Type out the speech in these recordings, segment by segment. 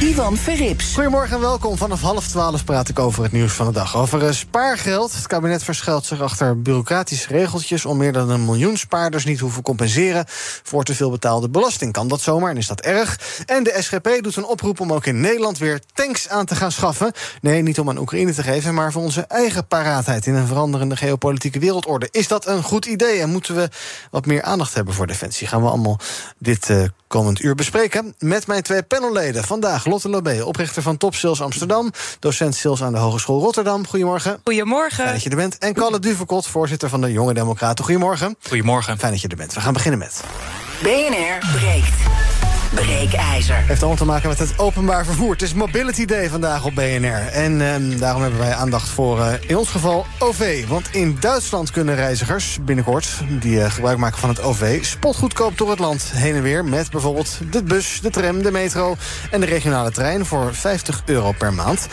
Ivan Verrips. Goedemorgen en welkom. Vanaf half twaalf praat ik over het nieuws van de dag. Over eh, spaargeld. Het kabinet verschuilt zich achter bureaucratische regeltjes... om meer dan een miljoen spaarders niet hoeven compenseren... voor te veel betaalde belasting. Kan dat zomaar en is dat erg? En de SGP doet een oproep om ook in Nederland weer tanks aan te gaan schaffen. Nee, niet om aan Oekraïne te geven... maar voor onze eigen paraatheid in een veranderende geopolitieke wereldorde. Is dat een goed idee en moeten we wat meer aandacht hebben voor defensie? Gaan we allemaal dit eh, komend uur bespreken. Met mijn twee panelleden. Vandaag Lotte Lobé, oprichter van Top Sales Amsterdam... docent sales aan de Hogeschool Rotterdam. Goedemorgen. Goedemorgen. Fijn dat je er bent. En Kalle Duvekot, voorzitter van de Jonge Democraten. Goedemorgen. Goedemorgen. Fijn dat je er bent. We gaan beginnen met... BNR breekt. Breekijzer. Heeft allemaal te maken met het openbaar vervoer. Het is Mobility Day vandaag op BNR. En ehm, daarom hebben wij aandacht voor eh, in ons geval OV. Want in Duitsland kunnen reizigers binnenkort... die eh, gebruik maken van het OV... spotgoedkoop door het land heen en weer... met bijvoorbeeld de bus, de tram, de metro... en de regionale trein voor 50 euro per maand.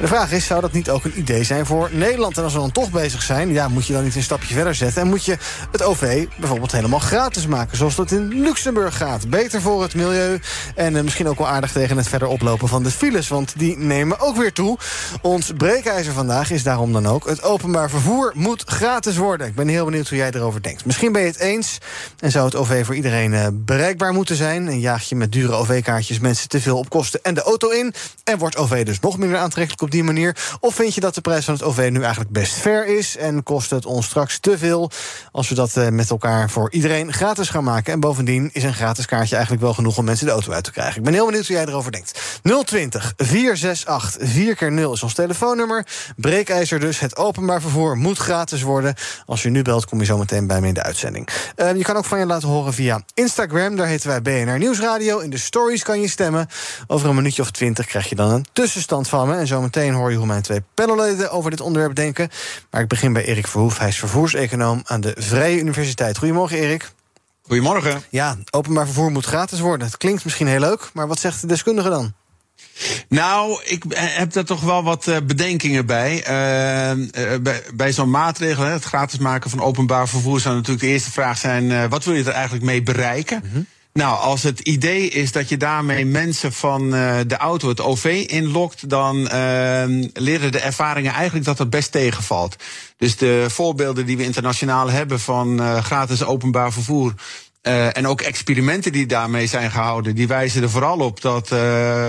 De vraag is, zou dat niet ook een idee zijn voor Nederland? En als we dan toch bezig zijn... ja, moet je dan niet een stapje verder zetten... en moet je het OV bijvoorbeeld helemaal gratis maken... zoals dat in Luxemburg gaat. Beter voor het milieu en eh, misschien ook wel aardig tegen het verder oplopen van de files... want die nemen ook weer toe. Ons breekijzer vandaag is daarom dan ook... het openbaar vervoer moet gratis worden. Ik ben heel benieuwd hoe jij erover denkt. Misschien ben je het eens en zou het OV voor iedereen eh, bereikbaar moeten zijn... en jaag je met dure OV-kaartjes mensen te veel op kosten en de auto in... en wordt OV dus nog minder aantrekkelijk op die manier... of vind je dat de prijs van het OV nu eigenlijk best fair is... en kost het ons straks te veel als we dat eh, met elkaar voor iedereen gratis gaan maken... en bovendien is een gratis kaartje eigenlijk wel genoeg om mensen de auto uit te krijgen. Ik ben heel benieuwd hoe jij erover denkt. 020 468 4 keer 0 is ons telefoonnummer. Breekijzer dus. Het openbaar vervoer moet gratis worden. Als je nu belt, kom je zo meteen bij me in de uitzending. Uh, je kan ook van je laten horen via Instagram. Daar heten wij BNR Nieuwsradio. In de stories kan je stemmen. Over een minuutje of twintig krijg je dan een tussenstand van me. En zo meteen hoor je hoe mijn twee panelleden over dit onderwerp denken. Maar ik begin bij Erik Verhoef. Hij is vervoerseconoom aan de Vrije Universiteit. Goedemorgen, Erik. Goedemorgen. Ja, openbaar vervoer moet gratis worden. Het klinkt misschien heel leuk, maar wat zegt de deskundige dan? Nou, ik heb daar toch wel wat bedenkingen bij. Uh, bij, bij zo'n maatregel, het gratis maken van openbaar vervoer, zou natuurlijk de eerste vraag zijn: uh, wat wil je er eigenlijk mee bereiken? Mm -hmm. Nou, als het idee is dat je daarmee mensen van uh, de auto het OV inlokt, dan uh, leren de ervaringen eigenlijk dat dat best tegenvalt. Dus de voorbeelden die we internationaal hebben van uh, gratis openbaar vervoer. Uh, en ook experimenten die daarmee zijn gehouden, die wijzen er vooral op dat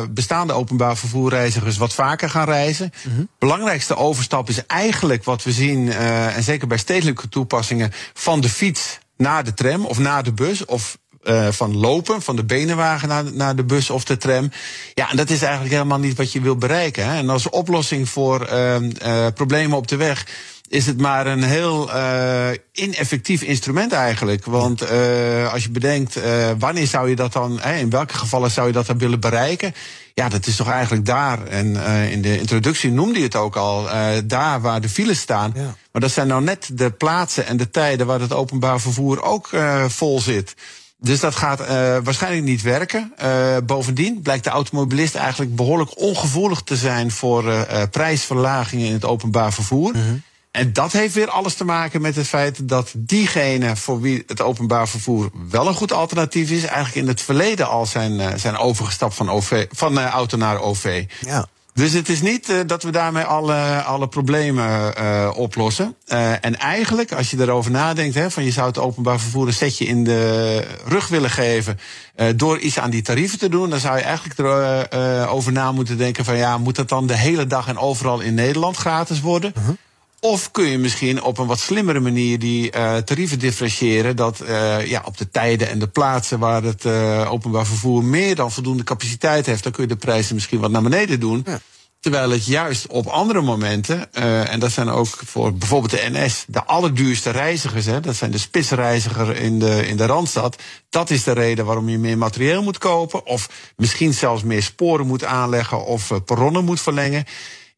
bestaande openbaar vervoerreizigers wat vaker gaan reizen. Mm -hmm. Belangrijkste overstap is eigenlijk wat we zien, en zeker bij stedelijke toepassingen, van de fiets naar de tram of naar de bus. Of uh, van lopen, van de benenwagen naar, naar de bus of de tram. Ja, en dat is eigenlijk helemaal niet wat je wil bereiken. Hè? En als oplossing voor uh, uh, problemen op de weg is het maar een heel uh, ineffectief instrument eigenlijk. Want uh, als je bedenkt, uh, wanneer zou je dat dan, in welke gevallen zou je dat dan willen bereiken? Ja, dat is toch eigenlijk daar. En in de introductie noemde je het ook al, daar waar de files staan. Ja. Maar dat zijn nou net de plaatsen en de tijden waar het openbaar vervoer ook vol zit. Dus dat gaat uh, waarschijnlijk niet werken. Uh, bovendien blijkt de automobilist eigenlijk behoorlijk ongevoelig te zijn voor uh, prijsverlagingen in het openbaar vervoer. -hmm. En dat heeft weer alles te maken met het feit dat diegene voor wie het openbaar vervoer wel een goed alternatief is, eigenlijk in het verleden al zijn, zijn overgestapt van, OV, van auto naar OV. Ja. Dus het is niet uh, dat we daarmee alle, alle problemen uh, oplossen. Uh, en eigenlijk, als je erover nadenkt, hè, van je zou het openbaar vervoer een setje in de rug willen geven. door iets aan die tarieven te doen, dan zou je eigenlijk erover na moeten denken: van ja, moet dat dan de hele dag en overal in Nederland gratis worden? -huh. Of kun je misschien op een wat slimmere manier die uh, tarieven differentiëren. Dat uh, ja, op de tijden en de plaatsen waar het uh, openbaar vervoer meer dan voldoende capaciteit heeft, dan kun je de prijzen misschien wat naar beneden doen. Ja. Terwijl het juist op andere momenten, en dat zijn ook voor bijvoorbeeld de NS, de allerduurste reizigers, hè, dat zijn de spitsreiziger in de, in de Randstad. Dat is de reden waarom je meer materieel moet kopen, of misschien zelfs meer sporen moet aanleggen of perronnen moet verlengen.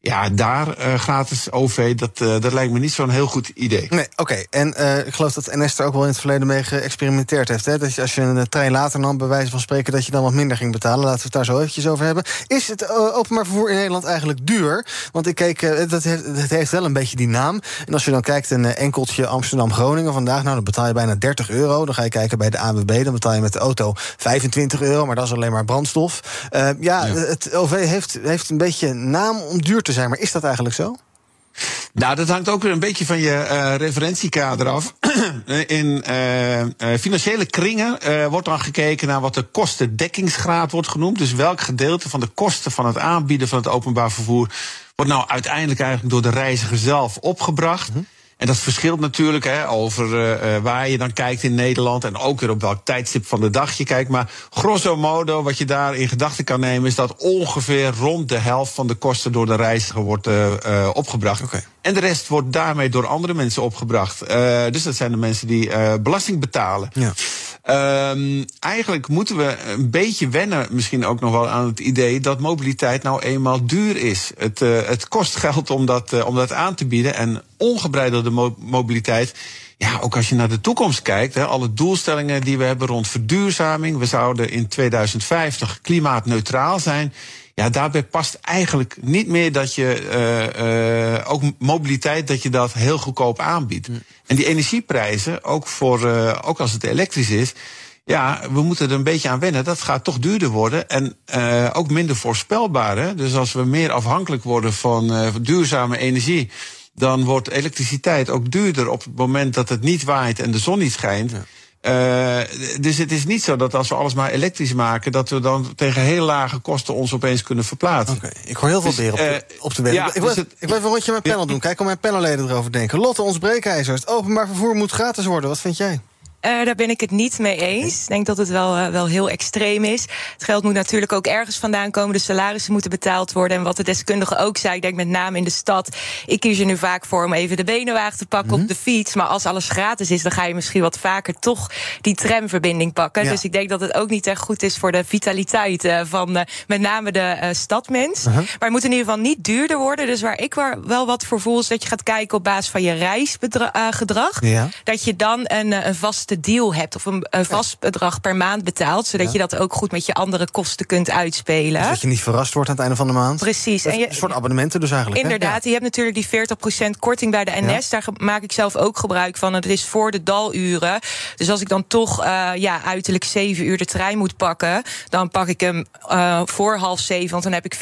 Ja, daar uh, gratis OV, dat, uh, dat lijkt me niet zo'n heel goed idee. Nee, oké. Okay. En uh, ik geloof dat NS er ook wel in het verleden mee geëxperimenteerd heeft. Hè? Dat je, als je een trein later nam, bij wijze van spreken, dat je dan wat minder ging betalen. Laten we het daar zo eventjes over hebben. Is het openbaar vervoer in Nederland eigenlijk duur? Want ik keek, dat heeft, het heeft wel een beetje die naam. En als je dan kijkt een enkeltje Amsterdam-Groningen vandaag, nou dan betaal je bijna 30 euro. Dan ga je kijken bij de ANWB, dan betaal je met de auto 25 euro, maar dat is alleen maar brandstof. ja, ja, het OV heeft, heeft een beetje naam om duur te zijn, maar is dat eigenlijk zo? Nou, dat hangt ook weer een beetje van je uh, referentiekader af. In uh, uh, financiële kringen wordt dan gekeken naar wat de kostendekkingsgraad wordt genoemd. Dus welk gedeelte van de kosten van het aanbieden van het openbaar vervoer wordt nou uiteindelijk eigenlijk door de reiziger zelf opgebracht. Mm -hmm. En dat verschilt natuurlijk hè, over uh, waar je dan kijkt in Nederland. En ook weer op welk tijdstip van de dag je kijkt. Maar grosso modo, wat je daar in gedachten kan nemen, is dat ongeveer rond de helft van de kosten door de reiziger wordt uh, uh, opgebracht. Okay. En de rest wordt daarmee door andere mensen opgebracht. dus dat zijn de mensen die belasting betalen. Ja. Um, eigenlijk moeten we een beetje wennen, misschien ook nog wel aan het idee dat mobiliteit nou eenmaal duur is. Het, uh, het kost geld om dat, uh, om dat aan te bieden. En ongebreidelde mo mobiliteit. Ja, ook als je naar de toekomst kijkt, hè, alle doelstellingen die we hebben rond verduurzaming. We zouden in 2050 klimaatneutraal zijn. Ja, daarbij past eigenlijk niet meer dat je uh, uh, ook mobiliteit, dat je dat heel goedkoop aanbiedt. Mm. En die energieprijzen, ook, voor, uh, ook als het elektrisch is. Ja, we moeten er een beetje aan wennen. Dat gaat toch duurder worden en ook minder voorspelbaar. Hè? Dus als we meer afhankelijk worden van duurzame energie, dan wordt elektriciteit ook duurder op het moment dat het niet waait en de zon niet schijnt. Ja. Uh, dus het is niet zo dat als we alles maar elektrisch maken, dat we dan tegen heel lage kosten ons opeens kunnen verplaatsen. Oké, okay. ik hoor heel veel dus, beren op, de, op de weg. Ja, ik, wil, dus het, ik wil even een rondje met panel ja. doen. Kijk hoe mijn panelleden erover denken. Lotte, ons breekijzer. Het openbaar vervoer moet gratis worden. Wat vind jij? Uh, daar ben ik het niet mee eens. Ik denk dat het wel, uh, wel heel extreem is. Het geld moet natuurlijk ook ergens vandaan komen. De salarissen moeten betaald worden. En wat de deskundige ook zei, ik denk met name in de stad. Ik kies er nu vaak voor om even de benenwagen te pakken mm -hmm. op de fiets. Maar als alles gratis is, dan ga je misschien wat vaker toch die tramverbinding pakken. Ja. Dus ik denk dat het ook niet echt goed is voor de vitaliteit uh, van met name de stadmens. -huh. Maar het moet in ieder geval niet duurder worden. Dus waar ik wel wat voor voel, is dat je gaat kijken op basis van je reisgedrag. Ja. Dat je dan een, een vaste deal hebt of een, een vast bedrag per maand betaalt, zodat ja. je dat ook goed met je andere kosten kunt uitspelen. Dus dat je niet verrast wordt aan het einde van de maand. Precies. En je, een soort abonnementen dus eigenlijk. Inderdaad, je hebt natuurlijk die 40% korting bij de NS. Ja. Daar maak ik zelf ook gebruik van. Het is voor de daluren. Dus als ik dan toch uh, ja, uiterlijk 7 uur de trein moet pakken, dan pak ik hem uh, voor half zeven, want dan heb ik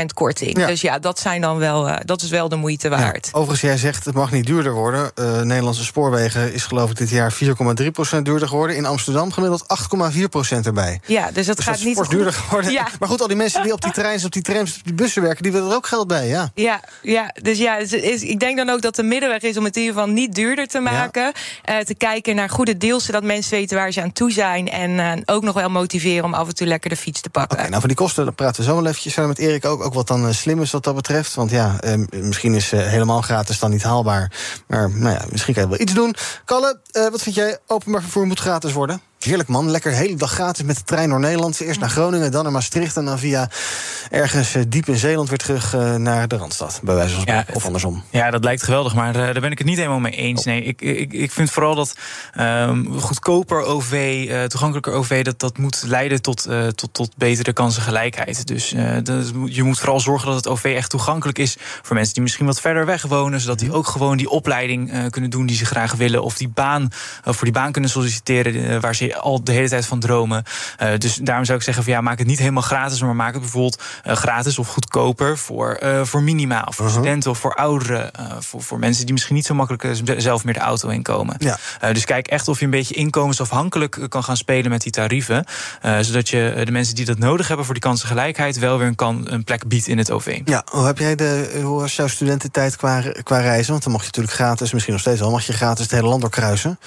40% korting. Dus ja, dat zijn dan wel, uh, dat is wel de moeite waard. Overigens, jij zegt het mag niet duurder worden. Nederlandse spoorwegen is geloof ik dit jaar 4,3 duurder geworden. In Amsterdam gemiddeld 8,4% erbij. Ja, dus dat dus gaat dat niet fors duurder geworden. Ja. Maar goed, al die mensen die op die treins, op die trams, op die bussen werken, die willen er ook geld bij, ja. Ja, ja dus ja, is, ik denk dan ook dat de middenweg is om het in ieder geval niet duurder te maken. Ja. Uh, te kijken naar goede deals, zodat mensen weten waar ze aan toe zijn. En uh, ook nog wel motiveren om af en toe lekker de fiets te pakken. Okay, nou, van die kosten dan praten we zo wel eventjes met Erik ook. Ook wat dan uh, slim is wat dat betreft. Want ja, misschien is helemaal gratis dan niet haalbaar. Maar nou ja, misschien kan je wel iets doen. Kalle, wat vind jij? Openbaar vervoer moet gratis worden? Heerlijk man, lekker de hele dag gratis met de trein door Nederland. Eerst naar Groningen, dan naar Maastricht... en dan via ergens diep in Zeeland weer terug uh, naar de Randstad. Bij wijze van ja, of andersom. Ja, dat lijkt geweldig, maar uh, daar ben ik het niet helemaal mee eens. Oh. Nee, ik, ik, ik vind vooral dat um, goedkoper OV, uh, toegankelijker OV... dat, dat moet leiden tot, tot, tot betere kansengelijkheid. Dus dat, je moet vooral zorgen dat het OV echt toegankelijk is... voor mensen die misschien wat verder weg wonen... zodat die ook gewoon die opleiding kunnen doen die ze graag willen... of die baan, voor die baan kunnen solliciteren waar ze al de hele tijd van dromen. Uh, dus daarom zou ik zeggen: van ja, maak het niet helemaal gratis, maar maak het bijvoorbeeld uh, gratis of goedkoper voor, uh, voor minima, of voor -huh. studenten of voor ouderen, voor, voor mensen die misschien niet zo makkelijk zelf meer de auto inkomen. Ja. dus kijk echt of je een beetje inkomensafhankelijk kan gaan spelen met die tarieven, zodat je de mensen die dat nodig hebben voor die kansengelijkheid wel weer een, kan, een plek biedt in het OV. Ja, hoe heb jij de, hoe was jouw studententijd qua, qua reizen? Want dan mocht je natuurlijk gratis, misschien nog steeds wel, mag je gratis het hele land doorkruisen.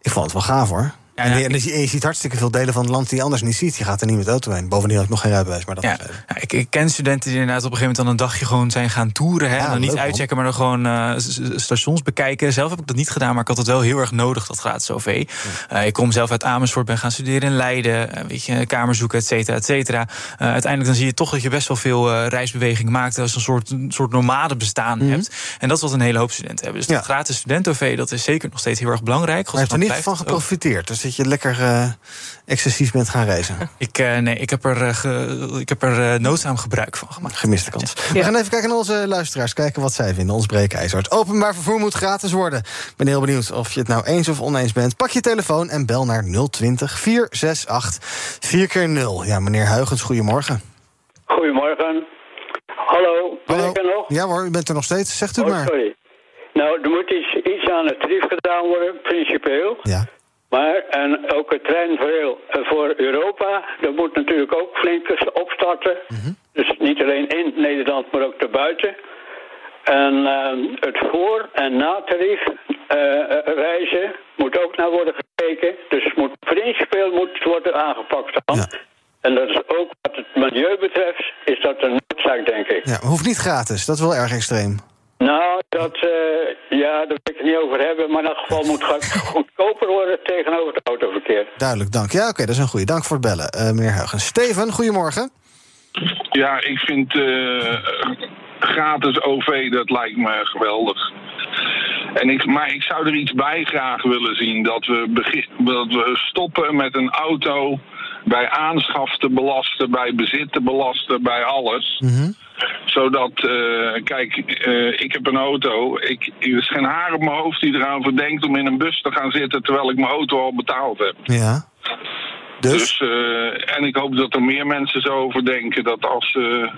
Ik vond het wel gaaf hoor. En, je, en je ziet hartstikke veel delen van het land die je anders niet ziet. Je gaat er niet met de auto heen. Bovendien had ik nog geen rijbewijs. Maar dat ja. ja ik, ik, ken studenten die inderdaad op een gegeven moment dan een dagje gewoon zijn gaan toeren. Hè, en dan niet uitchecken, maar dan gewoon uh, stations bekijken. Zelf heb ik dat niet gedaan, maar ik had het wel heel erg nodig, dat gratis OV. Uh, ik kom zelf uit Amersfoort, ben gaan studeren in Leiden. Uh, weet je, kamer zoeken, et cetera, et cetera. uiteindelijk dan zie je toch dat je best wel veel reisbeweging maakt. Als een soort, een soort nomade bestaan mm -hmm. hebt. En dat is wat een hele hoop studenten hebben. Dus dat gratis student-OV, dat is zeker nog steeds heel erg belangrijk. Maar je hebt er niet van geprofiteerd. Dus dat je lekker uh, excessief bent gaan reizen. ik, uh, nee, ik heb er, uh, ge, ik heb er noodzaam gebruik van gemaakt. Gemiste kans. Ja. We gaan even kijken naar onze luisteraars. Kijken wat zij vinden. Ons breekijzer. Het openbaar vervoer moet gratis worden. Ik ben heel benieuwd of je het nou eens of oneens bent. Pak je telefoon en bel naar 020 468 4 keer 0 Ja, meneer Huigens, goedemorgen. Goedemorgen. Hallo, ben Hallo. ik er nog? Ja hoor, u bent er nog steeds. Zegt u oh, maar. sorry. Nou, er moet iets, iets aan het tarief gedaan worden, principieel. Ja. Maar, en ook het treinverhaal voor Europa, dat moet natuurlijk ook flink opstarten. Mhm. Dus niet alleen in Nederland, maar ook daarbuiten. En uh, het voor- en na-tarief uh, reizen moet ook naar worden gekeken. Dus het moet principieel moet worden aangepakt dan. Ja. En dat is ook wat het milieu betreft, is dat een noodzaak, denk ik. Ja, hoeft niet gratis. Dat is wel erg extreem. Nou, dat, uh, ja, daar wil ik het niet over hebben. Maar in elk geval moet het goedkoper worden tegenover het autoverkeer. Duidelijk, dank. Ja, oké, okay, dat is een goede. Dank voor het bellen, uh, meneer Huigens. Steven, goedemorgen. Ja, ik vind uh, gratis OV, dat lijkt me geweldig. En ik, maar ik zou er iets bij graag willen zien. Dat we, begin, dat we stoppen met een auto bij aanschaf te belasten, bij bezit te belasten, bij alles. Mm -hmm. Zodat, uh, kijk, uh, ik heb een auto. Ik, er is geen haar op mijn hoofd die eraan verdenkt om in een bus te gaan zitten terwijl ik mijn auto al betaald heb. Ja. Dus? dus uh, en ik hoop dat er meer mensen zo over denken dat als ze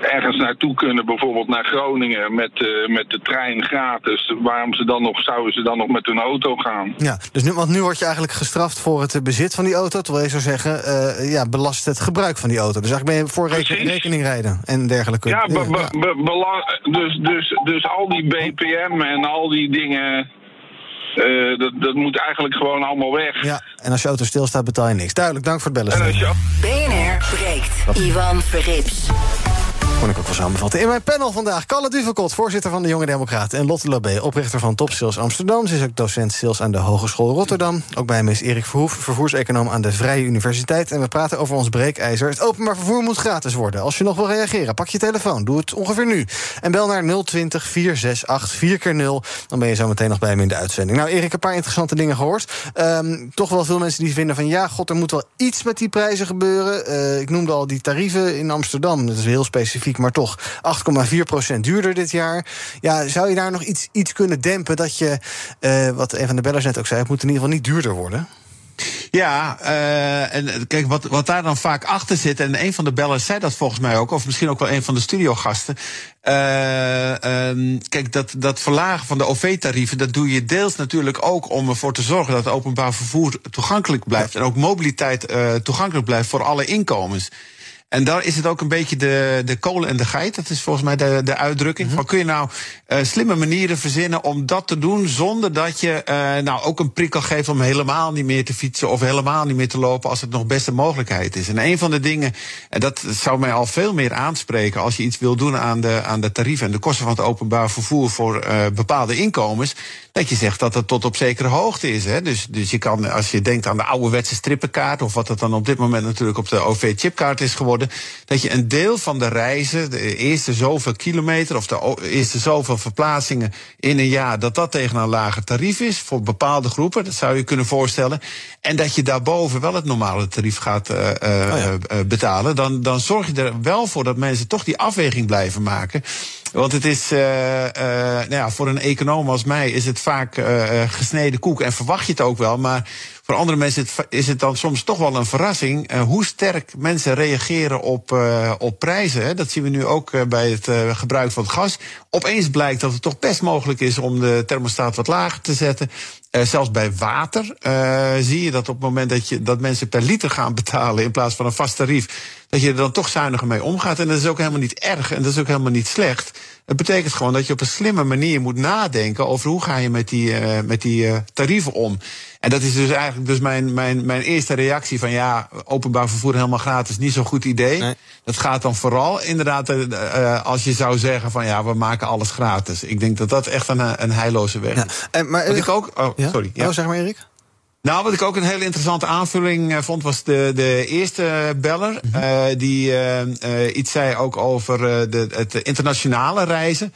ergens naartoe kunnen, bijvoorbeeld naar Groningen met, uh, met de trein gratis, waarom ze dan nog, zouden ze dan nog met hun auto gaan? Ja, dus nu, want nu word je eigenlijk gestraft voor het bezit van die auto, terwijl je zou zeggen, uh, ja, belast het gebruik van die auto. Dus eigenlijk ben je voor reken, rekening rijden en dergelijke. Ja, be, be, be, dus, dus, dus al die BPM en al die dingen. Uh, dat, dat moet eigenlijk gewoon allemaal weg. Ja, en als je auto stilstaat betaal je niks. Duidelijk, dank voor het bellen. Je... BNR breekt. Ivan Verrips. Ik ook wel samenvatten. In mijn panel vandaag Kalle Duvekot, voorzitter van de Jonge Democraten... en Lotte Lobé, oprichter van Top Amsterdam. Ze is ook docent sales aan de Hogeschool Rotterdam. Ook bij hem is Erik Verhoef, vervoerseconoom aan de Vrije Universiteit. En we praten over ons breekijzer. Het openbaar vervoer moet gratis worden. Als je nog wil reageren, pak je telefoon. Doe het ongeveer nu. En bel naar 020 468 4 keer 0 Dan ben je zo meteen nog bij me in de uitzending. Nou, Erik, een paar interessante dingen gehoord. Um, toch wel veel mensen die vinden van... ja, god, er moet wel iets met die prijzen gebeuren. Uh, ik noemde al die tarieven in Amsterdam. Dat is heel specifiek maar toch 8,4% duurder dit jaar. Ja, zou je daar nog iets, iets kunnen dempen dat je, uh, wat een van de bellers net ook zei, het moet in ieder geval niet duurder worden? Ja, uh, en kijk, wat, wat daar dan vaak achter zit, en een van de bellers zei dat volgens mij ook, of misschien ook wel een van de studiogasten. Uh, um, kijk, dat, dat verlagen van de OV-tarieven, dat doe je deels natuurlijk ook om ervoor te zorgen dat openbaar vervoer toegankelijk blijft. Ja. En ook mobiliteit uh, toegankelijk blijft voor alle inkomens. En daar is het ook een beetje de, de kolen en de geit. Dat is volgens mij de, de uitdrukking. Mm -hmm. Maar kun je nou uh, slimme manieren verzinnen om dat te doen zonder dat je uh, nou ook een prikkel geeft om helemaal niet meer te fietsen of helemaal niet meer te lopen als het nog best een mogelijkheid is. En een van de dingen, en dat zou mij al veel meer aanspreken als je iets wil doen aan de, aan de tarieven en de kosten van het openbaar vervoer voor uh, bepaalde inkomens. Dat je zegt dat het tot op zekere hoogte is. Hè? Dus, dus je kan, als je denkt aan de ouderwetse strippenkaart, of wat het dan op dit moment natuurlijk op de OV-chipkaart is geworden, dat je een deel van de reizen, de eerste zoveel kilometer of de eerste zoveel verplaatsingen in een jaar, dat dat tegen een lager tarief is voor bepaalde groepen. Dat zou je kunnen voorstellen. En dat je daarboven wel het normale tarief gaat uh, uh, oh ja. uh, betalen. Dan, dan zorg je er wel voor dat mensen toch die afweging blijven maken. Want het is, uh, nou ja, voor een econoom als mij is het vaak uh, gesneden koek. En verwacht je het ook wel. Maar voor andere mensen is het dan soms toch wel een verrassing uh, hoe sterk mensen reageren op, uh, op prijzen. Dat zien we nu ook uh, bij het gebruik van het gas. Opeens blijkt dat het toch best mogelijk is om de thermostaat wat lager te zetten. zelfs bij water zie je dat op het moment dat, je, dat mensen per liter gaan betalen in plaats van een vast tarief dat je er dan toch zuiniger mee omgaat. En dat is ook helemaal niet erg en dat is ook helemaal niet slecht. Het betekent gewoon dat je op een slimme manier moet nadenken over hoe ga je met die, met die tarieven om. En dat is dus eigenlijk dus mijn, mijn, mijn eerste reactie van ja, openbaar vervoer helemaal gratis, niet zo'n goed idee. Nee. Dat gaat dan vooral inderdaad uh, als je zou zeggen van ja, we maken alles gratis. Ik denk dat dat echt een, een heilloze weg is. Ja. En, maar, Wat ik ook, oh, ja? sorry. Ja. Oh, zeg maar Erik. Nou, wat ik ook een hele interessante aanvulling vond, was de, de eerste beller. Mm -hmm. uh, die uh, iets zei ook over de, het internationale reizen.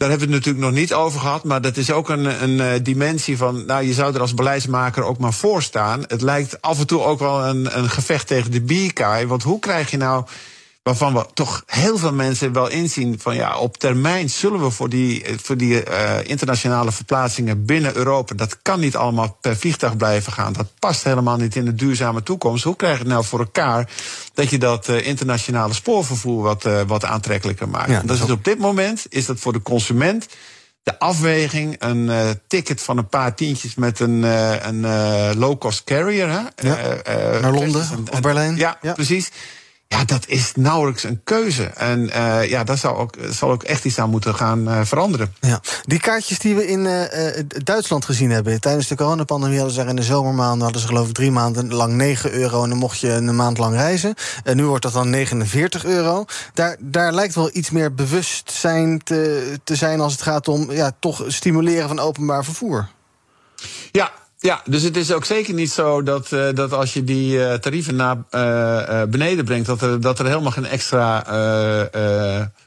Daar hebben we het natuurlijk nog niet over gehad. Maar dat is ook een, een dimensie van. Nou, je zou er als beleidsmaker ook maar voor staan. Het lijkt af en toe ook wel een, een gevecht tegen de bierkaai. Want hoe krijg je nou waarvan we toch heel veel mensen wel inzien van ja, op termijn zullen we voor die, voor die uh, internationale verplaatsingen binnen Europa, dat kan niet allemaal per vliegtuig blijven gaan. Dat past helemaal niet in de duurzame toekomst. Hoe krijg je het nou voor elkaar dat je dat uh, internationale spoorvervoer wat, uh, wat aantrekkelijker maakt? Ja, dat is dus op dit moment is dat voor de consument de afweging, een uh, ticket van een paar tientjes met een, uh, een uh, low-cost carrier. Hè? Ja, naar Londen of Berlijn. Ja, ja, precies. Ja, dat is nauwelijks een keuze. En uh, ja, daar zal ook, zal ook echt iets aan moeten gaan uh, veranderen. Ja. Die kaartjes die we in uh, Duitsland gezien hebben tijdens de coronapandemie, hadden ze er in de zomermaanden hadden ze geloof ik drie maanden lang 9 euro en dan mocht je een maand lang reizen. En nu wordt dat dan 49 euro. Daar, daar lijkt wel iets meer bewustzijn te, te zijn als het gaat om ja, toch stimuleren van openbaar vervoer. Ja, ja, dus het is ook zeker niet zo dat, uh, dat als je die uh, tarieven naar uh, beneden brengt, dat er, dat er helemaal geen extra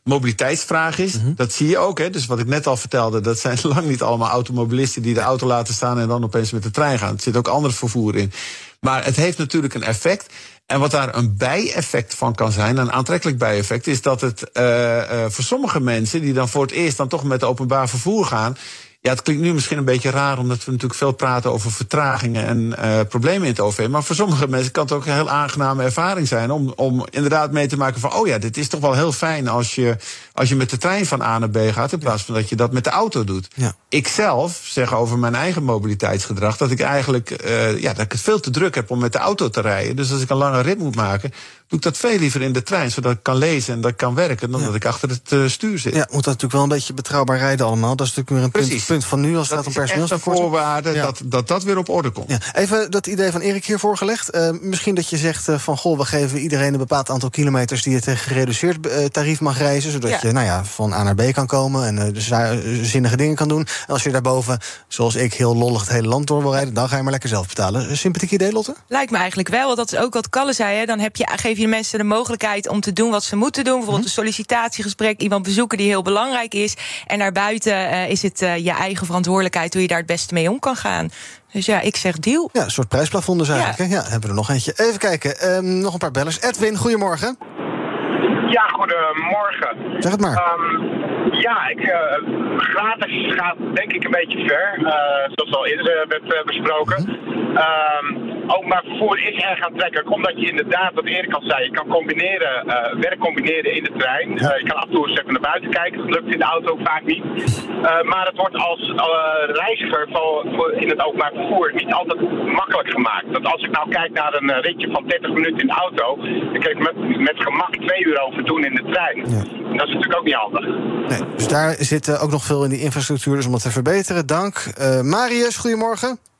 mobiliteitsvraag is. Mm -hmm. Dat zie je ook. Hè? Dus wat ik net al vertelde, dat zijn lang niet allemaal automobilisten die de auto laten staan en dan opeens met de trein gaan. Er zit ook ander vervoer in. Maar het heeft natuurlijk een effect. En wat daar een bijeffect van kan zijn, een aantrekkelijk bijeffect, is dat het voor sommige mensen die dan voor het eerst dan toch met openbaar vervoer gaan ja, het klinkt nu misschien een beetje raar, omdat we natuurlijk veel praten over vertragingen en uh, problemen in het OV. Maar voor sommige mensen kan het ook een heel aangename ervaring zijn om, om inderdaad mee te maken van, oh ja, dit is toch wel heel fijn als je, als je met de trein van A naar B gaat, in plaats van dat je dat met de auto doet. Ja. Ik zelf zeg over mijn eigen mobiliteitsgedrag dat ik eigenlijk, uh, ja, dat ik het veel te druk heb om met de auto te rijden. Dus als ik een lange rit moet maken, doe ik dat veel liever in de trein, zodat ik kan lezen en dat ik kan werken, dan ja. dat ik achter het uh, stuur zit. Ja, moet dat natuurlijk wel een beetje betrouwbaar rijden allemaal. Dat is natuurlijk weer een punt, punt, van nu als het gaat om personeelstekort. voorwaarde ja. dat, dat dat weer op orde komt. Ja. Even dat idee van Erik hier voorgelegd. Uh, misschien dat je zegt uh, van goh, we geven iedereen een bepaald aantal kilometers die je tegen gereduceerd tarief mag reizen, zodat ja. je nou ja, van A naar B kan komen en dus zinnige dingen kan doen. En als je daarboven, zoals ik, heel lollig het hele land door wil rijden, dan ga je maar lekker zelf betalen. Sympathiek idee, Lotte? Lijkt me eigenlijk wel. Dat is ook wat Kalle zei. Hè. Dan heb je, geef je mensen de mogelijkheid om te doen wat ze moeten doen. Bijvoorbeeld een sollicitatiegesprek, iemand bezoeken die heel belangrijk is. En daarbuiten uh, is het uh, je eigen verantwoordelijkheid hoe je daar het beste mee om kan gaan. Dus ja, ik zeg deal. Ja, een soort prijsplafond dus eigenlijk. Ja. ja, hebben we er nog eentje. Even kijken, um, nog een paar bellers. Edwin, goedemorgen. Ja, goedemorgen. Zeg het maar. Um, ja, ik, uh, gratis gaat denk ik een beetje ver. Uh, zoals al eerder werd uh, besproken. Mm -hmm. um, openbaar vervoer is erg aantrekkelijk, omdat je inderdaad, wat Erik al zei, je kan combineren, uh, werk combineren in de trein. Ja. Uh, je kan af en toe eens even naar buiten kijken, dat lukt in de auto vaak niet. Uh, maar het wordt als reiziger voor, voor in het openbaar vervoer niet altijd makkelijk gemaakt. Want als ik nou kijk naar een ritje van 30 minuten in de auto, dan kan ik met, met gemak twee uur over doen in de trein. Ja. En dat is natuurlijk ook niet handig. Nee, dus daar zit ook nog veel in die infrastructuur dus om dat te verbeteren. Dank. Marius, goedemorgen.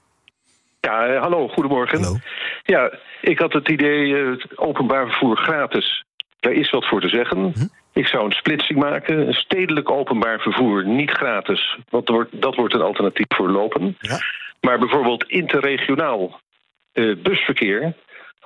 Ja, hallo, goedemorgen. Hallo. Ja, ik had het idee, uh, openbaar vervoer gratis. Daar is wat voor te zeggen. Hm? Ik zou een splitsing maken. Een stedelijk openbaar vervoer, niet gratis. Want dat wordt, een alternatief voor lopen. Ja. Maar bijvoorbeeld interregionaal uh, busverkeer.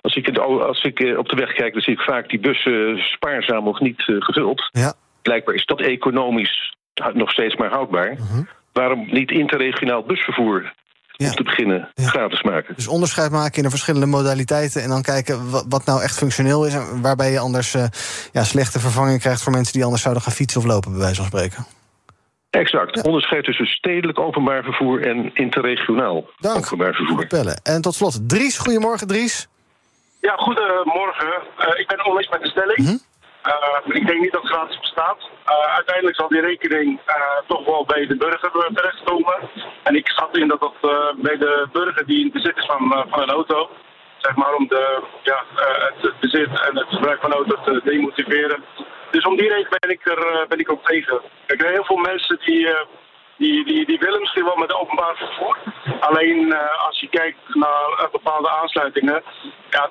Als ik, het, als ik uh, op de weg kijk, dan zie ik vaak die bussen spaarzaam of niet gevuld. Ja. Blijkbaar is dat economisch nog steeds maar houdbaar. -huh. Waarom niet interregionaal busvervoer ja. om te beginnen ja. gratis maken. Dus onderscheid maken in de verschillende modaliteiten... en dan kijken wat, wat nou echt functioneel is... en waarbij je anders uh, ja, slechte vervanging krijgt... voor mensen die anders zouden gaan fietsen of lopen, bij wijze van spreken. Exact. Ja. Onderscheid tussen stedelijk openbaar vervoer... en interregionaal Dank. openbaar vervoer. Bellen. En tot slot, Dries. Goedemorgen, Dries. Ja, goedemorgen. Uh, ik ben oneens met de stelling. Mm -hmm. Uh, ik denk niet dat gratis bestaat. Uh, uiteindelijk zal die rekening uh, toch wel bij de burger terechtkomen. En ik schat in dat dat bij de burger die in bezit is van, van een auto, zeg maar, om de, ja, eh, het bezit en het gebruik van auto's te demotiveren. Dus om die reden ben ik er eh, ben ik ook tegen. Kijk, er heel veel mensen die, eh, die, die, die willen misschien wel met openbaar vervoer. Alleen eh, als je kijkt naar eh, bepaalde aansluitingen, ja,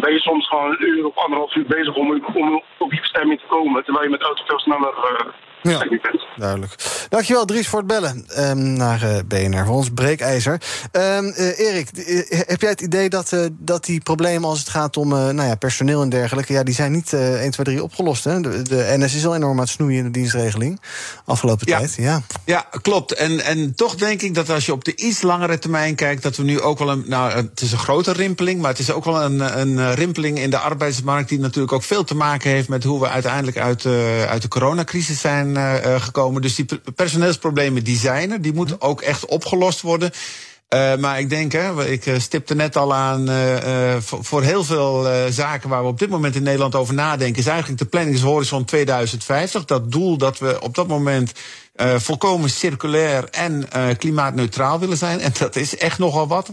ben je soms gewoon een uur of anderhalf uur bezig om, om op die bestemming te komen. Terwijl je met auto veel sneller eh, Ja. Duidelijk. Dankjewel Dries voor het bellen ehm, naar eh, BNR, voor ons breekijzer. Ehm, eh, Erik, eh, heb jij het idee dat, dat die problemen als het gaat om nou ja, personeel en dergelijke... ja, die zijn niet eh 1, 2, 3 opgelost, hè? De, de NS is al enorm aan het snoeien in de dienstregeling afgelopen tijd. Ja. Ja, klopt. En, en toch denk ik dat als je op de iets langere termijn kijkt, dat we nu ook wel een. Nou, het is een grote rimpeling, maar het is ook wel een, een rimpeling in de arbeidsmarkt, die natuurlijk ook veel te maken heeft met hoe we uiteindelijk uit, uit de coronacrisis zijn eh, gekomen. Dus die personeelsproblemen die zijn er, die moeten ook echt opgelost worden. Eh, maar ik denk, hè, ik eh, stipte net al aan, voor, voor heel veel zaken waar we op dit moment in Nederland over nadenken, is eigenlijk de planningshorizon 2050. Dat doel dat we op dat moment volkomen circulair en klimaatneutraal willen zijn. En dat is echt nogal wat.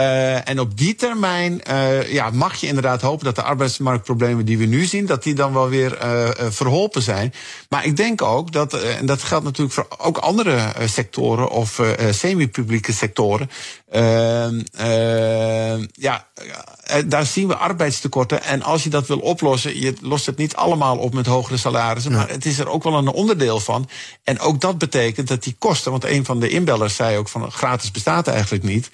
Eh, en op die termijn eh, ja, mag je inderdaad hopen dat de arbeidsmarktproblemen die we nu zien, dat die dan wel weer eh, verholpen zijn. Maar ik denk ook dat, en dat geldt natuurlijk voor ook andere sectoren of semi-publieke sectoren. eh, eh, ja, daar zien we arbeidstekorten. En als je dat wil oplossen, je lost het niet allemaal op met hogere salarissen. Maar het is er ook wel een onderdeel van. En ook dat betekent dat die kosten, want een van de inbellers zei ook van gratis bestaat eigenlijk niet.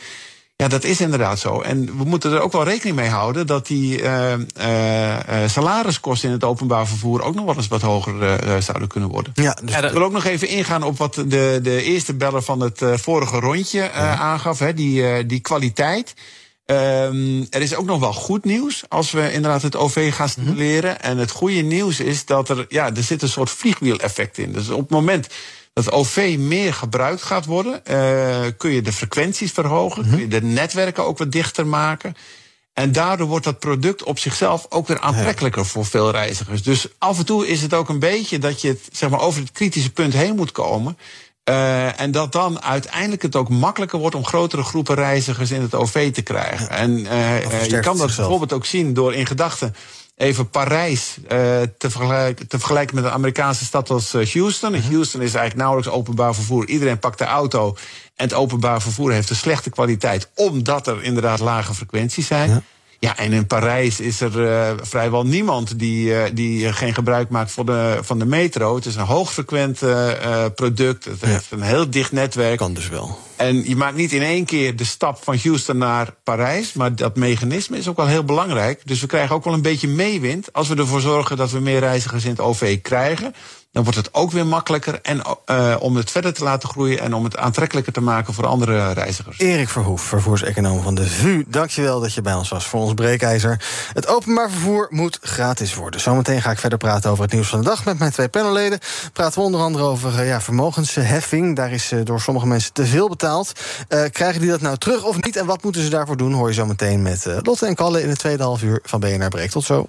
Ja, dat is inderdaad zo. En we moeten er ook wel rekening mee houden dat die eh, eh, eh, salariskosten in het openbaar vervoer ook nog wel eens wat hoger zouden kunnen worden. Ja, Ik wil ook nog even ingaan op wat de, de eerste beller van het vorige rondje aangaf, hè, die, die kwaliteit. Ehm, er is ook nog wel goed nieuws als we inderdaad het OV gaan stimuleren. En het goede nieuws is dat er, ja, er zit een soort vliegwiel-effect in. Dus op het moment dat OV meer gebruikt gaat worden, eh, kun je de frequenties verhogen, kun je de netwerken ook wat dichter maken. En daardoor wordt dat product op zichzelf ook weer aantrekkelijker voor veel reizigers. Dus af en toe is het ook een beetje dat je het, zeg maar, over het kritische punt heen moet komen. Eh, en dat dan uiteindelijk het ook makkelijker wordt om grotere groepen reizigers in het OV te krijgen. En eh, je kan dat bijvoorbeeld ook zien door in gedachten even Parijs eh, te, vergelijken, te vergelijken met een Amerikaanse stad als eh, Houston. In Houston is eigenlijk nauwelijks openbaar vervoer. Iedereen pakt de auto. En het openbaar vervoer heeft een slechte kwaliteit, omdat er inderdaad lage frequenties zijn. Ja. en in Parijs is er eh, vrijwel niemand die, die geen gebruik maakt van de, van de metro. Het is een hoogfrequent eh, product. Het heeft een heel dicht netwerk. Kan dus wel. En je maakt niet in één keer de stap van Houston naar Parijs. Maar dat mechanisme is ook wel heel belangrijk. Dus we krijgen ook wel een beetje meewind. Als we ervoor zorgen dat we meer reizigers in het OV krijgen. Dan wordt het ook weer makkelijker en, eh, om het verder te laten groeien. En om het aantrekkelijker te maken voor andere reizigers. Erik Verhoef, vervoerseconoom van de VU. Dankjewel dat je bij ons was voor ons breekijzer. Het openbaar vervoer moet gratis worden. Zometeen ga ik verder praten over het nieuws van de dag met mijn twee panelleden. Praten we onder andere over eh, ja, vermogensheffing. Daar is eh, door sommige mensen te veel betaald. Eh, krijgen die dat nou terug of niet? En wat moeten ze daarvoor doen? Hoor je zo meteen met eh, Lotte en Kalle in het tweede half uur van BNR Breek. Tot zo.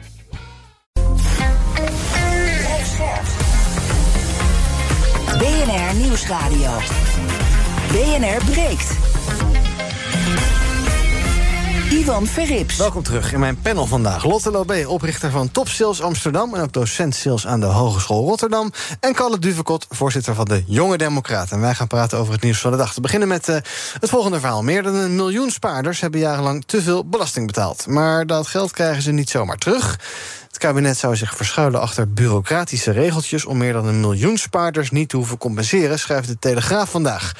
BNR Nieuwsradio. BNR breekt. Ivan Verrips. Welkom terug in mijn panel vandaag. Lotte Lobé, oprichter van Top Sales Amsterdam... en ook docent sales aan de Hogeschool Rotterdam. En Kalle Duvekot, voorzitter van de Jonge Democraten. En wij gaan praten over het nieuws van de dag. Te beginnen met uh, het volgende verhaal. Meer dan een miljoen spaarders hebben jarenlang te veel belasting betaald. Maar dat geld krijgen ze niet zomaar terug... Kabinet zou zich verschuilen achter bureaucratische regeltjes... om meer dan een miljoen spaarders niet te hoeven compenseren... schrijft de Telegraaf vandaag.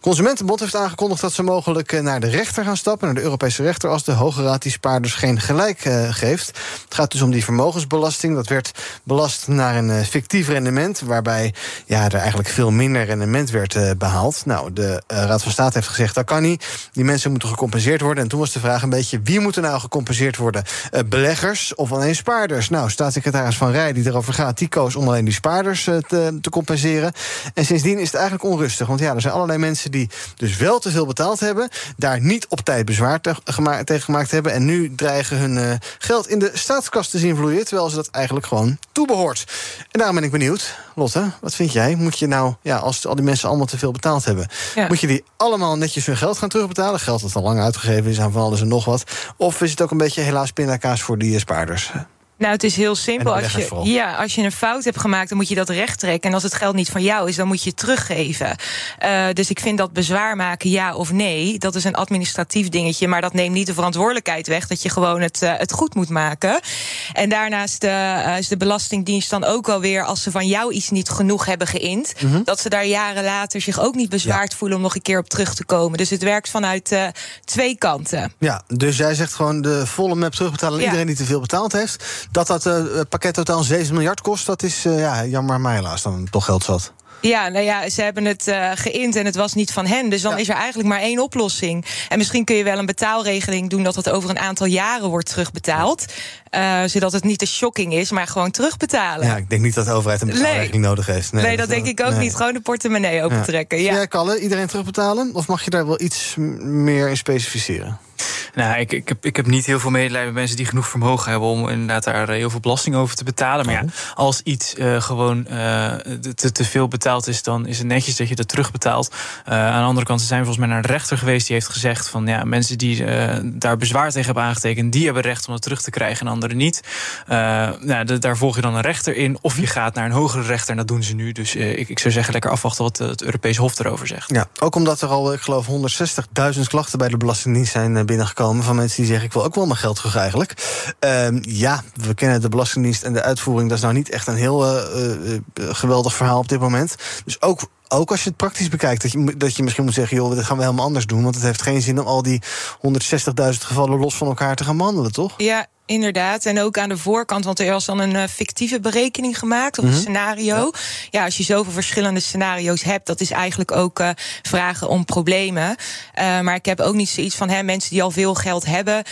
Consumentenbond heeft aangekondigd dat ze mogelijk eh, naar de rechter gaan stappen... naar de Europese rechter als de Hoge Raad die spaarders geen gelijk uh, geeft. Het gaat dus om die vermogensbelasting. Dat werd belast naar een uh, fictief rendement... waarbij ja, er eigenlijk veel minder rendement werd behaald. Nou, de Raad van State heeft gezegd dat kan niet. Die mensen moeten gecompenseerd worden. En toen was de vraag een beetje wie moet er nou gecompenseerd worden? beleggers of alleen spaarders? Nou, staatssecretaris Van Rij, die erover gaat, die koos om alleen die spaarders te, te compenseren. En sindsdien is het eigenlijk onrustig. Want ja, er zijn allerlei mensen die dus wel te veel betaald hebben, daar niet op tijd bezwaar te, gema tegen gemaakt hebben. En nu dreigen hun uh, geld in de staatskas te zien vloeien, terwijl ze dat eigenlijk gewoon toebehoort. En daarom ben ik benieuwd, Lotte, wat vind jij? Moet je nou, ja, als al die mensen allemaal te veel betaald hebben, ja. moet je die allemaal netjes hun geld gaan terugbetalen? Geld dat al lang uitgegeven is aan van alles en nog wat. Of is het ook een beetje helaas pindakaas voor die spaarders? Nou, het is heel simpel. Als je, ja, als je een fout hebt gemaakt, dan moet je dat recht trekken. En als het geld niet van jou is, dan moet je het teruggeven. Uh, dus ik vind dat bezwaar maken, ja of nee, dat is een administratief dingetje. Maar dat neemt niet de verantwoordelijkheid weg dat je gewoon het, uh, het goed moet maken. En daarnaast uh, is de Belastingdienst dan ook wel weer, als ze van jou iets niet genoeg hebben geïnd, mm -hmm. dat ze daar jaren later zich ook niet bezwaard ja. voelen om nog een keer op terug te komen. Dus het werkt vanuit twee kanten. Ja, dus jij zegt gewoon de volle map terugbetalen aan ja. iedereen die te veel betaald heeft. Dat dat uh, pakket totaal 7 miljard kost, dat is uh, ja, jammer maar helaas dan toch geld zat. Ja, nou ja, ze hebben het uh, geïnd en het was niet van hen. Dus dan ja. is er eigenlijk maar één oplossing. En misschien kun je wel een betaalregeling doen dat het over een aantal jaren wordt terugbetaald. Uh, zodat het niet te shocking is, maar gewoon terugbetalen. Ja, ik denk niet dat de overheid een betaalregeling nee. nodig heeft. Nee, nee dat, dat denk ik ook nee. niet. Gewoon de portemonnee opentrekken. Ja. Ja. Jij, Kalle, iedereen terugbetalen? Of mag je daar wel iets meer in specificeren? Nou, ik, ik, heb, ik heb niet heel veel medelijden met mensen die genoeg vermogen hebben om inderdaad daar heel veel belasting over te betalen. Maar ja, als iets uh, gewoon uh, te, te veel betaald is, dan is het netjes dat je dat terugbetaalt. Uh, aan de andere kant zijn we volgens mij naar de rechter geweest die heeft gezegd van ja, mensen die daar bezwaar tegen hebben aangetekend, die hebben recht om het terug te krijgen en anderen niet. nou, de, daar volg je dan een rechter in. Of je gaat naar een hogere rechter en dat doen ze nu. Dus ik, ik zou zeggen, lekker afwachten wat het Europees Hof erover zegt. Ja, ook omdat er al, ik geloof, 160.000 klachten bij de Belastingdienst zijn binnengekomen van mensen die zeggen: Ik wil ook wel mijn geld terug eigenlijk. Uh, ja, we kennen de Belastingdienst en de uitvoering. Dat is nou niet echt een heel uh, uh, geweldig verhaal op dit moment. Dus ook ook als je het praktisch bekijkt, dat je, dat je misschien moet zeggen: joh, dat gaan we helemaal anders doen. Want het heeft geen zin om al die 160.000 gevallen los van elkaar te gaan behandelen, toch? Ja, inderdaad. En ook aan de voorkant, want er was dan een uh, fictieve berekening gemaakt of een mm -hmm. scenario. Ja. ja. als je zoveel verschillende scenario's hebt, dat is eigenlijk ook uh, vragen om problemen. Uh, maar ik heb ook niet zoiets van hè, mensen die al veel geld hebben,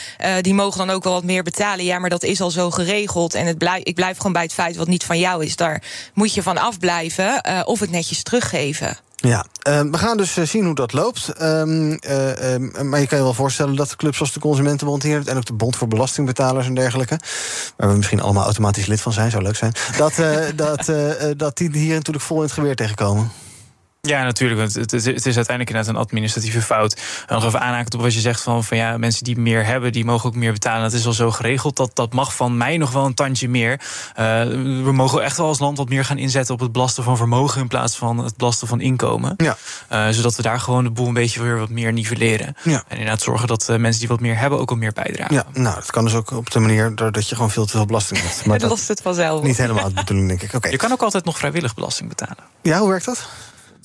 die mogen dan ook wel wat meer betalen. Ja, maar dat is al zo geregeld. En het blijf, ik blijf gewoon bij het feit wat niet van jou is. Daar moet je van afblijven of het netjes teruggeven. Ja, uh, we gaan dus zien hoe dat loopt. Um, uh, uh, maar je kan je wel voorstellen dat de clubs zoals de Consumentenbond hier... en ook de Bond voor Belastingbetalers en dergelijke... waar we misschien allemaal automatisch lid van zijn, zou leuk zijn... dat, dat, dat die hier natuurlijk vol in het geweer tegenkomen. Ja, natuurlijk. Want het, het, het, is uiteindelijk inderdaad een administratieve fout. En nog even aanhaken op wat je zegt van, van ja, mensen die meer hebben, die mogen ook meer betalen. Dat is al zo geregeld. Dat, dat mag van mij nog wel een tandje meer. Uh, we mogen echt wel als land wat meer gaan inzetten op het belasten van vermogen in plaats van het belasten van inkomen. Ja. Uh, zodat we daar gewoon de boel een beetje weer wat meer nivelleren. Ja. En inderdaad zorgen dat uh, mensen die wat meer hebben ook al meer bijdragen. Ja, nou, dat kan dus ook op de manier doordat je gewoon veel te veel belasting hebt. Maar dat lost het vanzelf. Niet helemaal de bedoeling, denk ik. Okay. Je kan ook altijd nog vrijwillig belasting betalen. Ja, hoe werkt dat?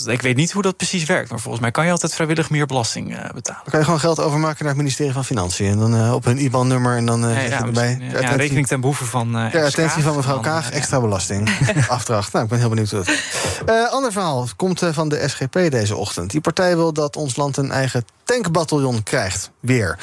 Ik weet niet hoe dat precies werkt, maar volgens mij kan je altijd vrijwillig meer belasting uh, betalen. Dan kan je gewoon geld overmaken naar het ministerie van Financiën en dan uh, op hun IBAN-nummer en dan uh, ja, erbij. Ja, ja, rekening ten behoeve van. Uh, ja, attentie van mevrouw Kaag, extra belasting. Afdracht. Nou, ik ben heel benieuwd hoe het. ander verhaal komt van de SGP deze ochtend. Die partij wil dat ons land een eigen tankbataljon krijgt. Weer.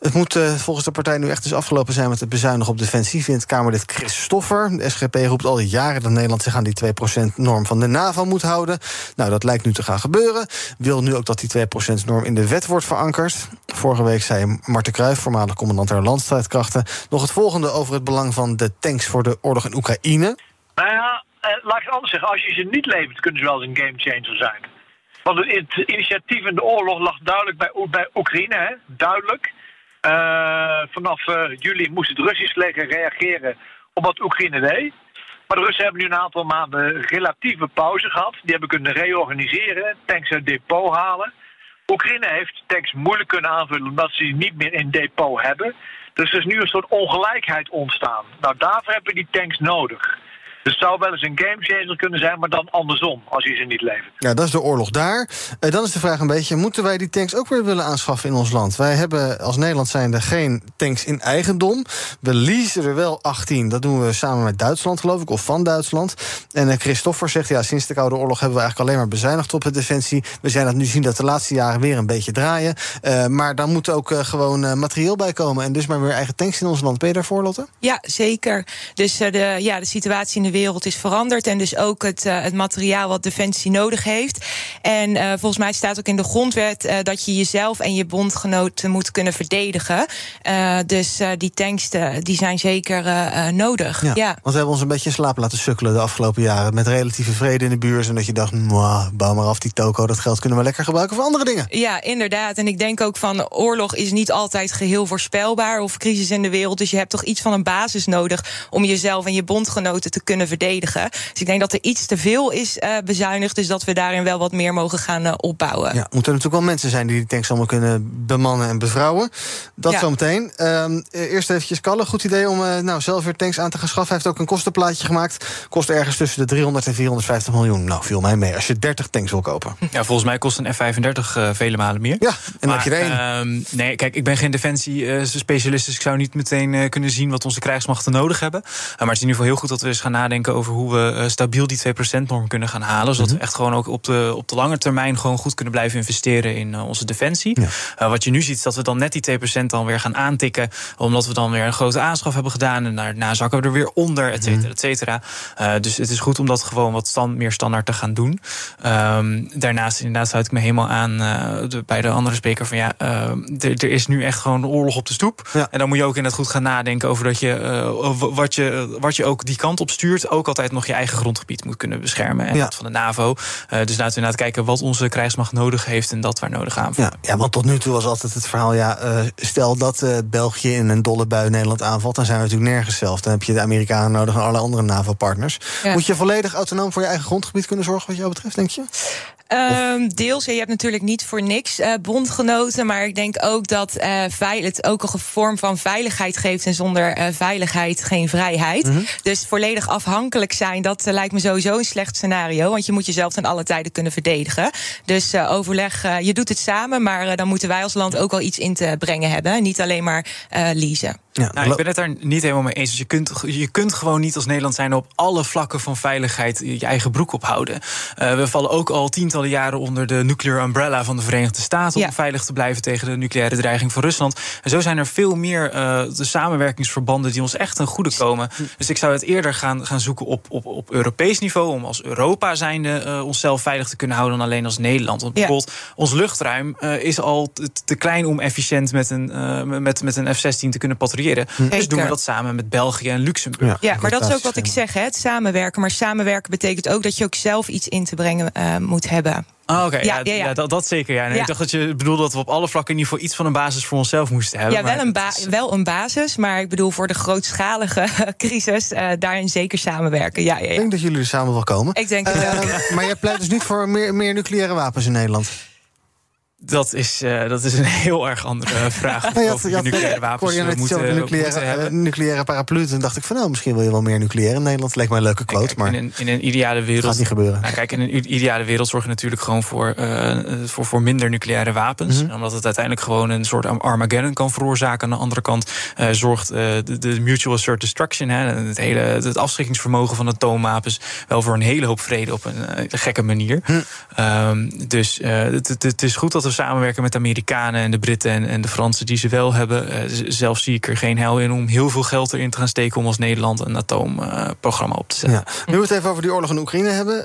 Het moet uh, volgens de partij nu echt eens afgelopen zijn met het bezuinigen op defensie, vindt Kamerlid Chris Stoffer. De SGP roept al jaren dat Nederland zich aan die 2%-norm van de NAVO moet houden. Nou, dat lijkt nu te gaan gebeuren. Wil nu ook dat die 2%-norm in de wet wordt verankerd. Vorige week zei Marten Kruijf, voormalig commandant der landstrijdkrachten, nog het volgende over het belang van de tanks voor de oorlog in Oekraïne. Nou ja, laat ik het anders zeggen. Als je ze niet levert, kunnen ze wel eens een gamechanger zijn. Want het initiatief in de oorlog lag duidelijk bij, bij Oekraïne, hè? duidelijk. Eh, vanaf eh, juli moest het Russisch leger reageren op wat Oekraïne deed. Maar de Russen hebben nu een aantal maanden relatieve pauze gehad. Die hebben kunnen reorganiseren, tanks uit depot halen. Oekraïne heeft tanks moeilijk kunnen aanvullen omdat ze die niet meer in depot hebben. Dus er is nu een soort ongelijkheid ontstaan. Nou, daarvoor hebben we die tanks nodig. Dus het zou wel eens een gamechanger kunnen zijn, maar dan andersom, als je ze niet levert. Ja, dat is de oorlog daar. Eh, dan is de vraag een beetje, moeten wij die tanks ook weer willen aanschaffen in ons land? Wij hebben als Nederland zijnde geen tanks in eigendom. We leasen er wel 18. Dat doen we samen met Duitsland, geloof ik, of van Duitsland. En uh, Christoffer zegt, ja, sinds de Koude Oorlog hebben we eigenlijk alleen maar bezuinigd op het defensie. We zijn dat nu zien dat de laatste jaren weer een beetje draaien. Uh, maar dan moet ook gewoon materieel bij komen. En dus maar weer eigen tanks in ons land. Ben je daarvoor, Lotte? Ja, zeker. Dus de, ja, de situatie in de wereld is veranderd. En dus ook het, uh, het materiaal wat Defensie nodig heeft. En uh, volgens mij staat ook in de grondwet uh, dat je jezelf en je bondgenoten moet kunnen verdedigen. dus die tanks die zijn zeker nodig. Ja, ja, Want we hebben ons een beetje in slaap laten sukkelen de afgelopen jaren. Met relatieve vrede in de buurt. En dat je dacht, bouw maar af die toko. Dat geld kunnen we lekker gebruiken voor andere dingen. Ja, inderdaad. En ik denk ook van oorlog is niet altijd geheel voorspelbaar. Of crisis in de wereld. Dus je hebt toch iets van een basis nodig om jezelf en je bondgenoten te kunnen verdedigen. Dus ik denk dat er iets te veel is uh, bezuinigd. Dus dat we daarin wel wat meer mogen gaan uh, opbouwen. Ja, moeten er natuurlijk wel mensen zijn die die tanks allemaal kunnen bemannen en bevrouwen. Dat ja. zometeen. Uh, eerst eventjes Kalle. Goed idee om uh, nou, zelf weer tanks aan te gaan schaffen. Hij heeft ook een kostenplaatje gemaakt. Kost ergens tussen de 300 en 450 miljoen. Nou, viel mij mee als je 30 tanks wil kopen. Ja, volgens mij kost een F-35 vele malen meer. Ja, en maar, heb je er één. Ehm, nee, kijk, ik ben geen defensie-specialist. dus ik zou niet meteen kunnen zien wat onze krijgsmachten nodig hebben. maar het is in ieder geval heel goed dat we eens gaan nadenken over hoe we uh, stabiel die 2%-norm kunnen gaan halen. Zodat mm -hmm. we echt gewoon ook op de, op de lange termijn gewoon goed kunnen blijven investeren in uh, onze defensie. Ja. Uh, wat je nu ziet, is dat we dan net die 2% dan weer gaan aantikken. Omdat we dan weer een grote aanschaf hebben gedaan. En daarna zakken we er weer onder, et cetera, et cetera. dus het is goed om dat gewoon wat stand, meer standaard te gaan doen. Um, daarnaast inderdaad sluit ik me helemaal aan de, bij de andere spreker van ja, er is nu echt gewoon een oorlog op de stoep. Ja. En dan moet je ook inderdaad goed gaan nadenken over dat je, wat je wat je ook die kant op stuurt, ook altijd nog je eigen grondgebied moet kunnen beschermen. En ja. dat van de NAVO. Uh, dus laten we inderdaad kijken wat onze krijgsmacht nodig heeft en dat waar nodig aanvallen. Ja, ja, want tot nu toe was altijd het verhaal: ja, uh, stel dat uh, België in een dolle bui Nederland aanvalt, dan zijn we natuurlijk nergens zelf. Dan heb je de Amerikanen nodig en alle andere NAVO-partners. Ja. Moet je volledig autonoom voor je eigen grondgebied kunnen zorgen, wat jou betreft, denk je? Um, deels, je hebt natuurlijk niet voor niks uh, bondgenoten. Maar ik denk ook dat uh, veil het ook een vorm van veiligheid geeft. En zonder uh, veiligheid geen vrijheid. Mm -hmm. Dus volledig afhankelijk zijn, dat lijkt me sowieso een slecht scenario. Want je moet jezelf ten alle tijden kunnen verdedigen. Dus overleg, je doet het samen. Maar dan moeten wij als land ook wel iets in te brengen hebben. Niet alleen maar leasen. Ja, nou, ik ben het daar niet helemaal mee eens. Dus je kunt, je kunt gewoon niet als Nederland zijn op alle vlakken van veiligheid je eigen broek ophouden. Uh, we vallen ook al tientallen jaren onder de nuclear umbrella van de Verenigde Staten. Ja. Om veilig te blijven tegen de nucleaire dreiging van Rusland. En zo zijn er veel meer uh, de samenwerkingsverbanden die ons echt ten goede komen. Dus ik zou het eerder gaan, gaan zoeken op, op, op Europees niveau. Om als Europa zijnde uh, onszelf veilig te kunnen houden dan alleen als Nederland. Want bijvoorbeeld ja. ons luchtruim is al te, te, klein om efficiënt met een, met, met een F-16 te kunnen patrouilleren. Dus doen we dat samen met België en Luxemburg. Ja, ja maar dat is ook wat ik zeg, hè, het samenwerken. Maar samenwerken betekent ook dat je ook zelf iets in te brengen uh, moet hebben. Oh, Oké, okay. ja, ja, ja, ja, dat, dat zeker. Ja. Nee, Ik dacht dat je bedoelde dat we op alle vlakken in ieder geval iets van een basis voor onszelf moesten hebben. Ja, wel een, ba wel een basis, maar ik bedoel voor de grootschalige crisis uh, daarin zeker samenwerken. Ja, ja, Ik denk dat jullie er samen wel komen. Ik denk uh, wel. Maar jij pleit dus niet voor meer, meer nucleaire wapens in Nederland? Dat is, uh, dat is een heel erg andere vraag. ja, of je nucleaire wapens je moeten, nucleaire. Uh, nucleaire paraplu. Toen dacht ik van nou, misschien wil je wel meer nucleaire in Nederland. Leek mij een leuke kloot. Maar in een, in een ideale wereld. Gaat niet gebeuren. Nou, kijk, in een ideale wereld zorg je natuurlijk gewoon voor, uh, voor, voor minder nucleaire wapens. Mm -hmm. Omdat het uiteindelijk gewoon een soort Armageddon kan veroorzaken. Aan de andere kant zorgt de, de, mutual assured destruction, hè, het, hele, het afschrikkingsvermogen van atoomwapens, wel voor een hele hoop vrede op een gekke manier. Hm. Um, dus het, het, het is goed dat we samenwerken met de Amerikanen en de Britten en, en de Fransen die ze wel hebben. Uh, zelf zie ik er geen hel in om heel veel geld erin te gaan steken om als Nederland een atoomprogramma uh, op te zetten. Ja. Nu we het even over die oorlog in Oekraïne hebben.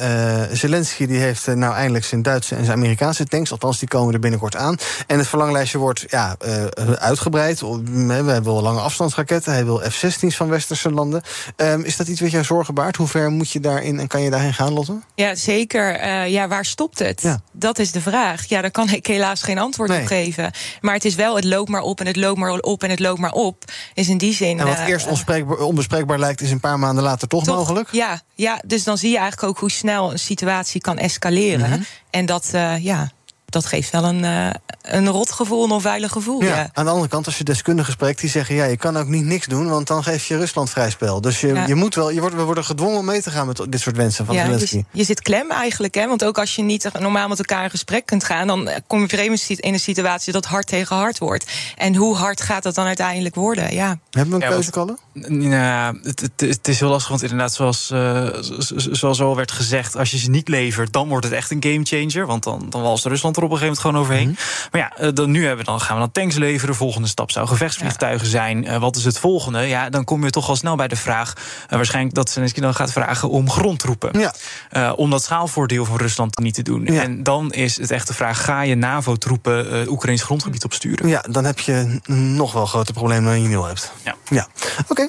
Uh, Zelensky die heeft nou eindelijk zijn Duitse en zijn Amerikaanse tanks. Althans, die komen er binnenkort aan. En het verlanglijstje wordt ja, uitgebreid. We hebben wel lange afstandsraketten. Hij wil F-16's van westerse landen. Um, is dat iets wat jou zorgen baart? Hoe ver moet je daarin en kan je daarheen gaan, Lotte? Ja, zeker. ja, waar stopt het? Ja. Dat is de vraag. Vraag. Ja, daar kan ik helaas geen antwoord op geven. Maar het is wel, het loopt maar op en het loopt maar op en het loopt maar op. Is in die zin. En wat eh, eerst onbespreekbaar, onbespreekbaar lijkt, is een paar maanden later toch, mogelijk? Ja, ja, dus dan zie je eigenlijk ook hoe snel een situatie kan escaleren. Mhm. En dat, eh, ja, dat geeft wel een, eh, een rot gevoel, een onveilig gevoel. Ja. Ja. Aan de andere kant, als je deskundigen spreekt, die zeggen: ja, je kan ook niet niks doen, want dan geef je Rusland vrij spel. Dus je, Ja. je moet wel, je wordt, we worden gedwongen om mee te gaan met dit soort wensen van Ja, Zelensky. je, je zit klem eigenlijk, hè? Want ook als je niet normaal met elkaar in gesprek kunt gaan, dan kom je moment in een situatie dat hard tegen hard wordt. En hoe hard gaat dat dan uiteindelijk worden? Ja. Hebben we een Ja, keuze, Kalle? Nou, het, het, het is heel lastig, want inderdaad, zoals, eh, zoals al werd gezegd, als je ze niet levert, dan wordt het echt een gamechanger. Want dan, dan walst Rusland er op een gegeven moment gewoon overheen. Mhm. Maar ja, eh, dan, nu hebben we dan, gaan we dan tanks leveren. De volgende stap zou gevechtsvliegtuigen zijn. Eh, wat is het volgende? Ja, dan kom je toch al snel bij de vraag. eh, waarschijnlijk dat Zelensky dan gaat vragen om grondtroepen. Ja. Om dat schaalvoordeel van Rusland niet te doen. En dan is het echt de vraag: ga je NAVO-troepen Oekraïns grondgebied opsturen? Ja, dan heb je nog wel groter probleem dan je nu al hebt. Ja. ja. Oké.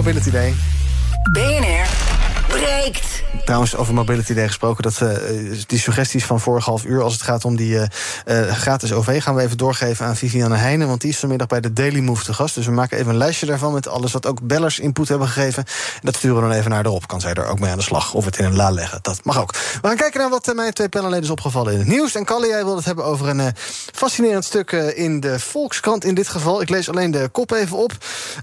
Mobility Day. BNR breekt. Trouwens, over Mobility Day gesproken, dat, eh, die suggesties van vorig half uur... als het gaat om die eh, gratis OV, gaan we even doorgeven aan Viviane Heijnen... want die is vanmiddag bij de Daily Move te gast. Dus we maken even een lijstje daarvan met alles wat ook bellers input hebben gegeven. En dat sturen we dan even naar de op. Kan zij er ook mee aan de slag of het in een la leggen. Dat mag ook. We gaan kijken naar wat mijn twee panelleden is opgevallen in het nieuws. En Kalle, jij wilde het hebben over een fascinerend stuk in de Volkskrant in dit geval. Ik lees alleen de kop even op.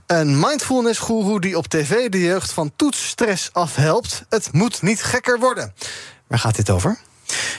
Een mindfulness-goeroe die op tv de jeugd van toetsstress afhelpt. Het moet niet gekker worden. Waar gaat dit over?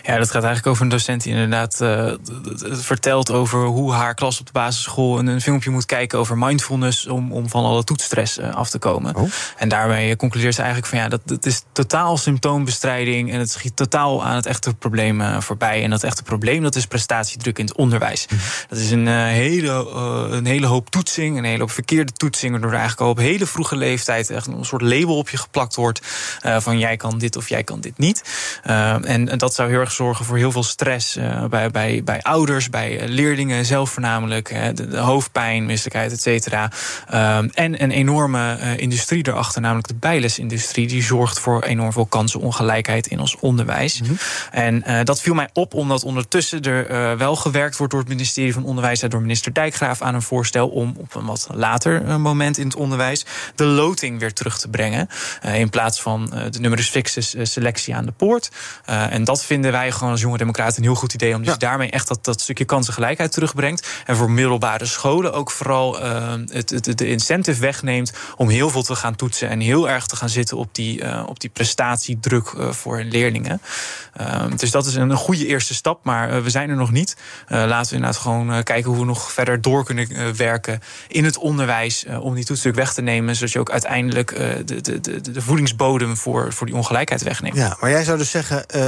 Ja, dat gaat eigenlijk over een docent die inderdaad eh, d- vertelt over hoe haar klas op de basisschool een, een filmpje moet kijken over mindfulness om, om van alle toetsstress eh, af te komen. En daarmee concludeert ze eigenlijk van ja, dat, dat is totaal symptoombestrijding en het schiet totaal aan het echte probleem eh, voorbij. En dat echte probleem dat is prestatiedruk in het onderwijs. Dat is een, eh, hele, eh, een hele hoop toetsing, een hele hoop verkeerde toetsing, waardoor er eigenlijk al op hele vroege leeftijd echt een soort label op je geplakt wordt eh, van jij kan dit of jij kan dit niet. Eh, en, en dat zou heel erg zorgen voor heel veel stress eh, bij, bij, bij ouders, bij eh, leerlingen zelf voornamelijk. hè, de, de hoofdpijn, misselijkheid, et cetera. Ehm, en een enorme eh, industrie erachter, namelijk de bijlesindustrie. Die zorgt voor enorm veel kansenongelijkheid in ons onderwijs. En eh, dat viel mij op, omdat ondertussen er wel gewerkt wordt door het ministerie van Onderwijs en door minister Dijkgraaf aan een voorstel om op een wat later moment in het onderwijs de loting weer terug te brengen. In plaats van de numerus fixus selectie aan de poort. En dat vinden wij gewoon als jonge democraten een heel goed idee. Omdat je daarmee echt dat, dat stukje kansengelijkheid terugbrengt. En voor middelbare scholen ook vooral eh, het, het, de incentive wegneemt om heel veel te gaan toetsen. En heel erg te gaan zitten op die, eh, op die prestatiedruk eh, voor hun leerlingen. Eh, dus dat is een, een goede eerste stap. Maar we zijn er nog niet. Laten we inderdaad gewoon kijken hoe we nog verder door kunnen werken in het onderwijs. om die toetsdruk weg te nemen. Zodat je ook uiteindelijk de, de, de, de voedingsbodem voor, voor die ongelijkheid wegneemt. Ja, maar jij zou dus zeggen eh,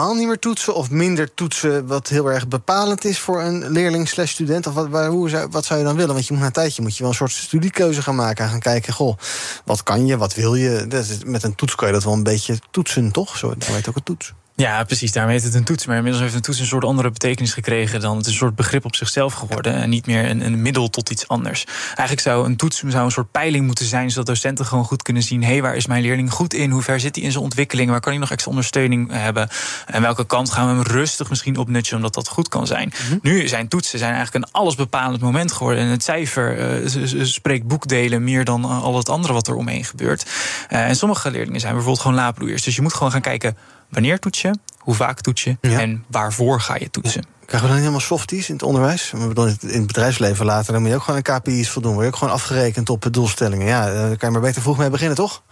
helemaal niet meer toetsen of minder toetsen wat heel erg bepalend is voor een leerling slash student? Of wat, waar, hoe zou, wat zou je dan willen? Want je moet na een tijdje moet je wel een soort studiekeuze gaan maken en gaan kijken, goh, wat kan je, wat wil je? Dat is, met een toets kan je dat wel een beetje toetsen, toch? Zo, dat heet ook een toets. Ja, precies. Daarmee heet het een toets. Maar inmiddels heeft een toets een soort andere betekenis gekregen dan het is een soort begrip op zichzelf geworden. En niet meer een, een middel tot iets anders. Eigenlijk zou een toets zou een soort peiling moeten zijn, zodat docenten gewoon goed kunnen zien: hé, hey, waar is mijn leerling goed in? Hoe ver zit hij in zijn ontwikkeling? Waar kan hij nog extra ondersteuning hebben? En welke kant gaan we hem rustig misschien opnutchen, omdat dat goed kan zijn? Nu zijn toetsen zijn eigenlijk een allesbepalend moment geworden. En het cijfer eh, spreekt boekdelen meer dan eh, al het andere wat er omheen gebeurt. Eh, en sommige leerlingen zijn bijvoorbeeld gewoon laadbloeiers. Dus je moet gewoon gaan kijken. Wanneer toets je? hoe vaak toets je en waarvoor ga je toetsen. Krijgen we dan helemaal softies in het onderwijs? In het bedrijfsleven later, dan moet je ook gewoon aan KPI's voldoen. Word je ook gewoon afgerekend op doelstellingen. Ja, daar kan je maar beter vroeg mee beginnen, toch?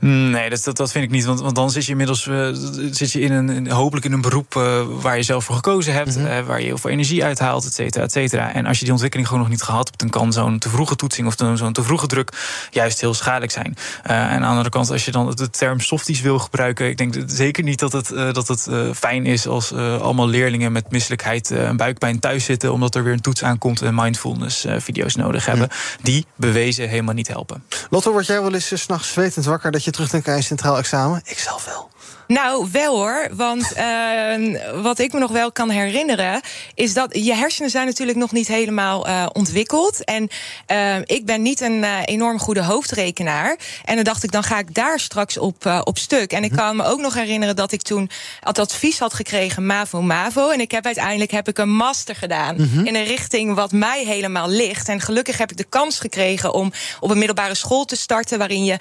Nee, dat, dat, dat vind ik niet. Want, want dan zit je inmiddels uh, zit je in een, hopelijk in een beroep uh, waar je zelf voor gekozen hebt, mm -hmm. waar je heel veel energie uithaalt, et cetera, et cetera. En als je die ontwikkeling gewoon nog niet gehad hebt, dan kan zo'n te vroege toetsing of zo'n te vroege druk juist heel schadelijk zijn. en aan de andere kant, als je dan de term softies wil gebruiken, ik denk zeker niet dat het, dat het fijn is als allemaal leerlingen met misselijkheid en buikpijn thuis zitten, omdat er weer een toets aankomt en mindfulness video's nodig hebben. Die bewezen helemaal niet helpen. Lotte, word jij wel eens s s'nachts zwetend wakker dat je terugdenkt aan je centraal examen? Ik zelf wel. Nou, wel hoor. Want uh, wat ik me nog wel kan herinneren, is dat je hersenen zijn natuurlijk nog niet helemaal uh, ontwikkeld. En uh, ik ben niet een enorm goede hoofdrekenaar. En dan dacht ik, dan ga ik daar straks op, op stuk. En ik kan me ook nog herinneren dat ik toen het advies had gekregen, MAVO, MAVO. En ik heb uiteindelijk heb ik een master gedaan -hmm. in een richting wat mij helemaal ligt. En gelukkig heb ik de kans gekregen om op een middelbare school te starten, waarin je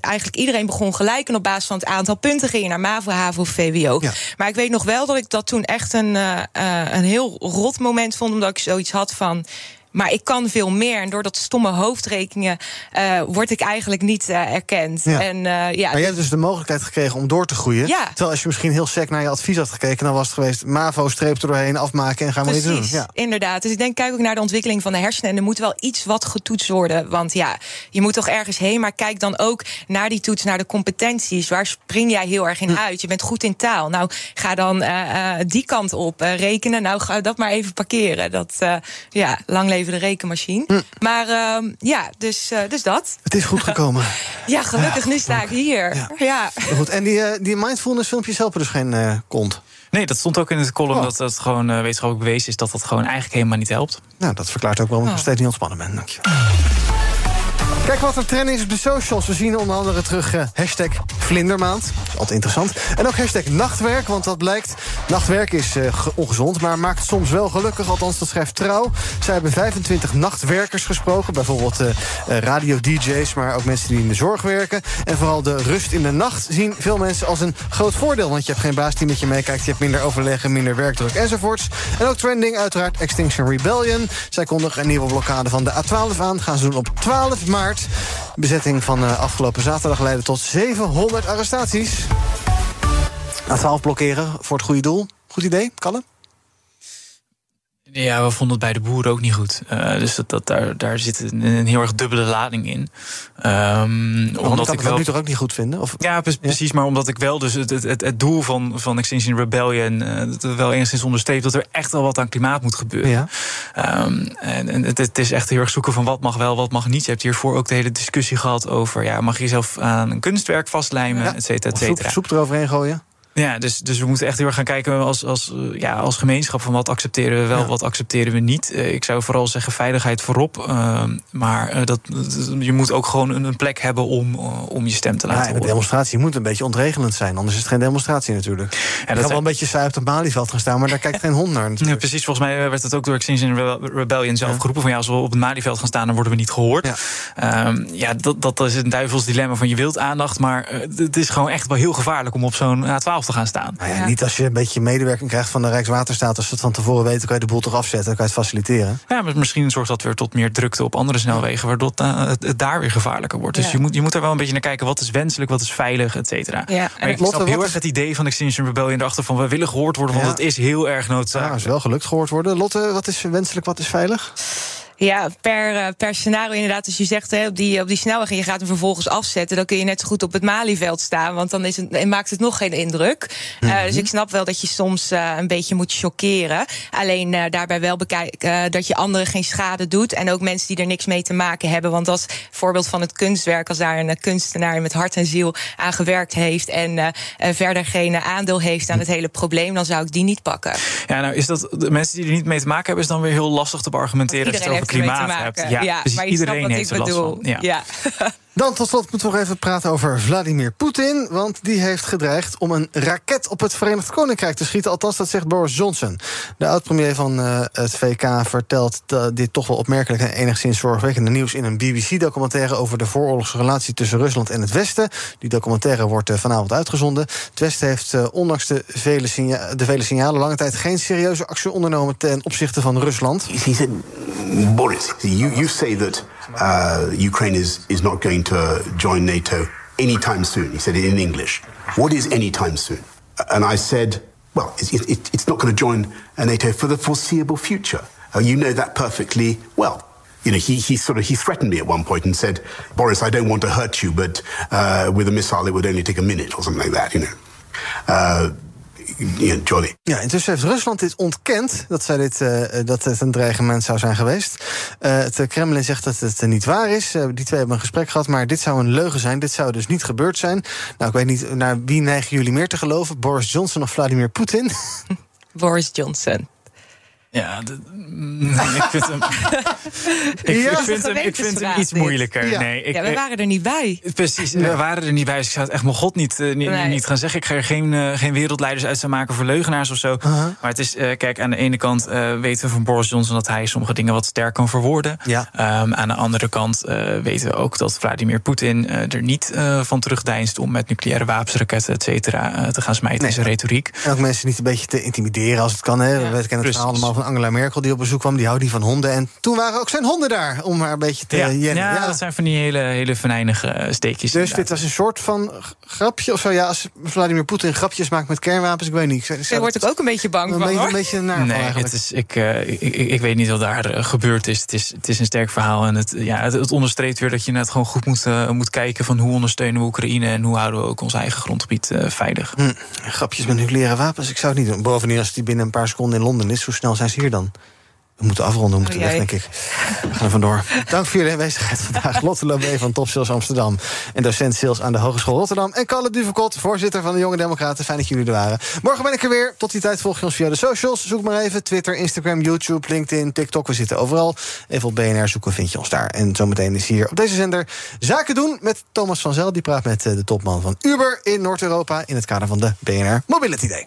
eigenlijk iedereen begon gelijk en op basis van het aantal punten ging naar MAVO, HAVO, VWO. Ja. Maar ik weet nog wel dat ik dat toen echt een, uh, uh, een heel rot moment vond. Omdat ik zoiets had van. Maar ik kan veel meer. En door dat stomme hoofdrekenen uh, word ik eigenlijk niet uh, erkend. Ja. En, uh, ja, maar jij hebt dus de mogelijkheid gekregen om door te groeien. Ja. Terwijl als je misschien heel sec naar je advies had gekeken... dan was het geweest MAVO, streep er doorheen, afmaken en gaan we iets doen. Ja. inderdaad. Dus ik denk, kijk ook naar de ontwikkeling van de hersenen. En er moet wel iets wat getoetst worden. Want ja, je moet toch ergens heen. Maar kijk dan ook naar die toets, naar de competenties. Waar spring jij heel erg in Hm. uit? Je bent goed in taal. Nou, ga dan die kant op rekenen. Nou, ga dat maar even parkeren. Dat, ja, lang leven de rekenmachine. Hm. Maar uh, ja, dus, uh, dus dat. Het is goed gekomen. ja, gelukkig, ja, nu sta ik hier. Ja. ja. Goed. En die, uh, die mindfulness filmpjes helpen dus geen uh, kont? Nee, dat stond ook in het column oh. dat het gewoon uh, wetenschappelijk bewezen is dat dat gewoon eigenlijk helemaal niet helpt. Nou, dat verklaart ook waarom ik Oh. nog steeds niet ontspannen ben. Dank je. Kijk wat er trending is op de socials. We zien onder andere terug uh, hashtag vlindermaand. Altijd interessant. En ook hashtag nachtwerk, want dat blijkt... nachtwerk is uh, ongezond, maar maakt soms wel gelukkig. Althans, dat schrijft Trouw. Zij hebben 25 nachtwerkers gesproken. Bijvoorbeeld uh, radio-dj's, maar ook mensen die in de zorg werken. En vooral de rust in de nacht zien veel mensen als een groot voordeel. Want je hebt geen baas die met je meekijkt. Je hebt minder overleggen, minder werkdruk enzovoorts. En ook trending, uiteraard Extinction Rebellion. Zij kondigen een nieuwe blokkade van de A12 aan. Gaan ze doen op 12 maart. Bezetting van uh, afgelopen zaterdag leidde tot 700 arrestaties. A12 blokkeren voor het goede doel. Goed idee, Kalle? Ja, we vonden het bij de boeren ook niet goed. Uh, dus dat, dat, daar, daar zit een, een heel erg dubbele lading in. Um, omdat kan ik wel nu toch ook niet goed vinden? Of? Ja, pre precies. Ja. Maar omdat ik wel dus het, het, het doel van, van Extinction Rebellion uh, wel enigszins onderstreep dat er echt wel wat aan klimaat moet gebeuren. Ja. Um, en en het, het, is echt heel erg zoeken van wat mag wel, wat mag niet. Je hebt hiervoor ook de hele discussie gehad over ja, mag je jezelf aan een kunstwerk vastlijmen, ja. et cetera, et cetera. Soep, soep eroverheen gooien. Ja, dus, dus we moeten echt heel erg gaan kijken als, als, ja, als gemeenschap van wat accepteren we wel, ja. wat accepteren we niet. Uh, ik zou vooral zeggen veiligheid voorop. Uh, maar uh, dat, je moet ook gewoon een, plek hebben om, om je stem te laten ja, en de demonstratie moet een beetje ontregelend zijn, anders is het geen demonstratie natuurlijk. Ja, dat kan wel een beetje saai op het Malieveld gaan staan, maar daar kijkt geen hond naar. Ja, precies, volgens mij werd het ook door Extinction Rebellion zelf geroepen van ja, als we op het Malieveld gaan staan, dan worden we niet gehoord. Ja, um, ja dat, dat is een duivels dilemma van je wilt aandacht, maar het is gewoon echt wel heel gevaarlijk om op zo'n A12 te gaan staan. Nou ja, ja. Niet als je een beetje medewerking krijgt van de Rijkswaterstaat. Als ze het van tevoren weten, kan je de boel toch afzetten. Dan kan je het faciliteren. Ja, maar misschien zorgt dat weer tot meer drukte op andere snelwegen. Waardoor uh, het, het, daar weer gevaarlijker wordt. Dus ja. je, moet, je moet er wel een beetje naar kijken. Wat is wenselijk, wat is veilig, et cetera. Ja. Maar ik snap heel erg het idee van Extinction Rebellion erachter van... we willen gehoord worden, want het is heel erg noodzakelijk. Ja, is wel gelukt gehoord worden. Lotte, wat is wenselijk, wat is veilig? Ja, per, uh, per scenario inderdaad. Als je zegt hè, op, die, op die snelweg en je gaat hem vervolgens afzetten... dan kun je net zo goed op het Malieveld staan. Want dan is het, maakt het nog geen indruk. Mm -hmm. uh, dus ik snap wel dat je soms uh, een beetje moet chockeren. Alleen uh, daarbij wel bekijken dat je anderen geen schade doet. En ook mensen die er niks mee te maken hebben. Want als voorbeeld van het kunstwerk... als daar een kunstenaar met hart en ziel aan gewerkt heeft... en verder geen aandeel heeft aan het hele probleem... dan zou ik die niet pakken. Ja, nou is dat de mensen die er niet mee te maken hebben... is dan weer heel lastig te klimaat hebt. Ja, ja, dus maar iedereen heeft er last bedoel. ja. Dan tot slot moeten we nog even praten over Vladimir Poetin. Want die heeft gedreigd om een raket op het Verenigd Koninkrijk te schieten. Althans, dat zegt Boris Johnson. De oud-premier van uh, het VK vertelt dit toch wel opmerkelijk... en enigszins zorgwekkende nieuws in een BBC-documentaire... over de vooroorlogse relatie tussen Rusland en het Westen. Die documentaire wordt uh, vanavond uitgezonden. Het Westen heeft uh, ondanks de vele, signa de vele signalen... lange tijd geen serieuze actie ondernomen ten opzichte van Rusland. He said, Boris, you say that uh, Ukraine is, is not going to join NATO anytime soon. He said it in English. What is anytime soon? And I said, well, it's, it, it's not going to join NATO for the foreseeable future. Uh, you know that perfectly well. You know, he, he sort of he threatened me at one point and said, Boris, I don't want to hurt you, but uh, with a missile it would only take a minute or something like that. You know. Jolly. Ja, intussen heeft Rusland dit ontkend dat, zij dit, uh, dat het een dreigement zou zijn geweest. Uh, het Kremlin zegt dat het niet waar is. Uh, die twee hebben een gesprek gehad, maar dit zou een leugen zijn. Dit zou dus niet gebeurd zijn. Nou, ik weet niet, naar wie neigen jullie meer te geloven? Boris Johnson of Vladimir Poetin? Boris Johnson. Ja, ik vind hem. ik, Ja, ik vind hem, ik vind hem iets moeilijker. Ja. Nee, ik, ja, we waren er niet bij. Precies, we waren er niet bij. Dus ik zou het echt mijn god niet, uh, niet, Nee. niet gaan zeggen. Ik ga er geen, uh, geen wereldleiders uit zou maken voor leugenaars of zo. Uh-huh. Maar het is, uh, kijk, aan de ene kant weten we van Boris Johnson dat hij sommige dingen wat sterk kan verwoorden. Ja. Um, aan de andere kant weten we ook dat Vladimir Poetin er niet van terugdeinst om met nucleaire wapens, raketten, et cetera, te gaan smijten in zijn retoriek. En ook mensen niet een beetje te intimideren als het kan. Hè. We kennen het verhaal allemaal van Angela Merkel die op bezoek kwam. Die houdt niet van honden. En toen waren ook zijn honden daar om haar een beetje te Ja, jennen. ja, dat zijn van die hele, hele venijnige eh, steekjes. Dus inderdaad. dit was een soort van grapje of zo. Ja, als Vladimir Poetin grapjes maakt met kernwapens, ik weet niet. Ik, Daar word ik ook een beetje bang een van, beetje, een beetje naar van Nee, eigenlijk. het is, ik, eh, ik, ik, ik weet niet wat daar eh, gebeurd is. Het, is. het is een sterk verhaal. En het, ja, het, het onderstreept weer dat je net gewoon goed moet, moet kijken van hoe ondersteunen we Oekraïne en hoe houden we ook ons eigen grondgebied eh, veilig. Hm, grapjes met nucleaire wapens, ik zou het niet doen. Bovendien, als die binnen een paar seconden in Londen is, hoe snel zijn hier dan? We moeten afronden, we moeten Oh, weg, denk ik. We gaan er vandoor. Dank voor jullie aanwezigheid vandaag. Lotte Lobé van Top Sales Amsterdam. En docent sales aan de Hogeschool Rotterdam. En Kalle Duvekot, voorzitter van de Jonge Democraten. Fijn dat jullie er waren. Morgen ben ik er weer. Tot die tijd volg je ons via de socials. Zoek maar even Twitter, Instagram, YouTube, LinkedIn, TikTok. We zitten overal. Even op BNR zoeken, vind je ons daar. En zometeen is hier op deze zender Zaken doen met Thomas van Zel. Die praat met eh, de topman van Uber in Noord-Europa... in het kader van de BNR Mobility Day.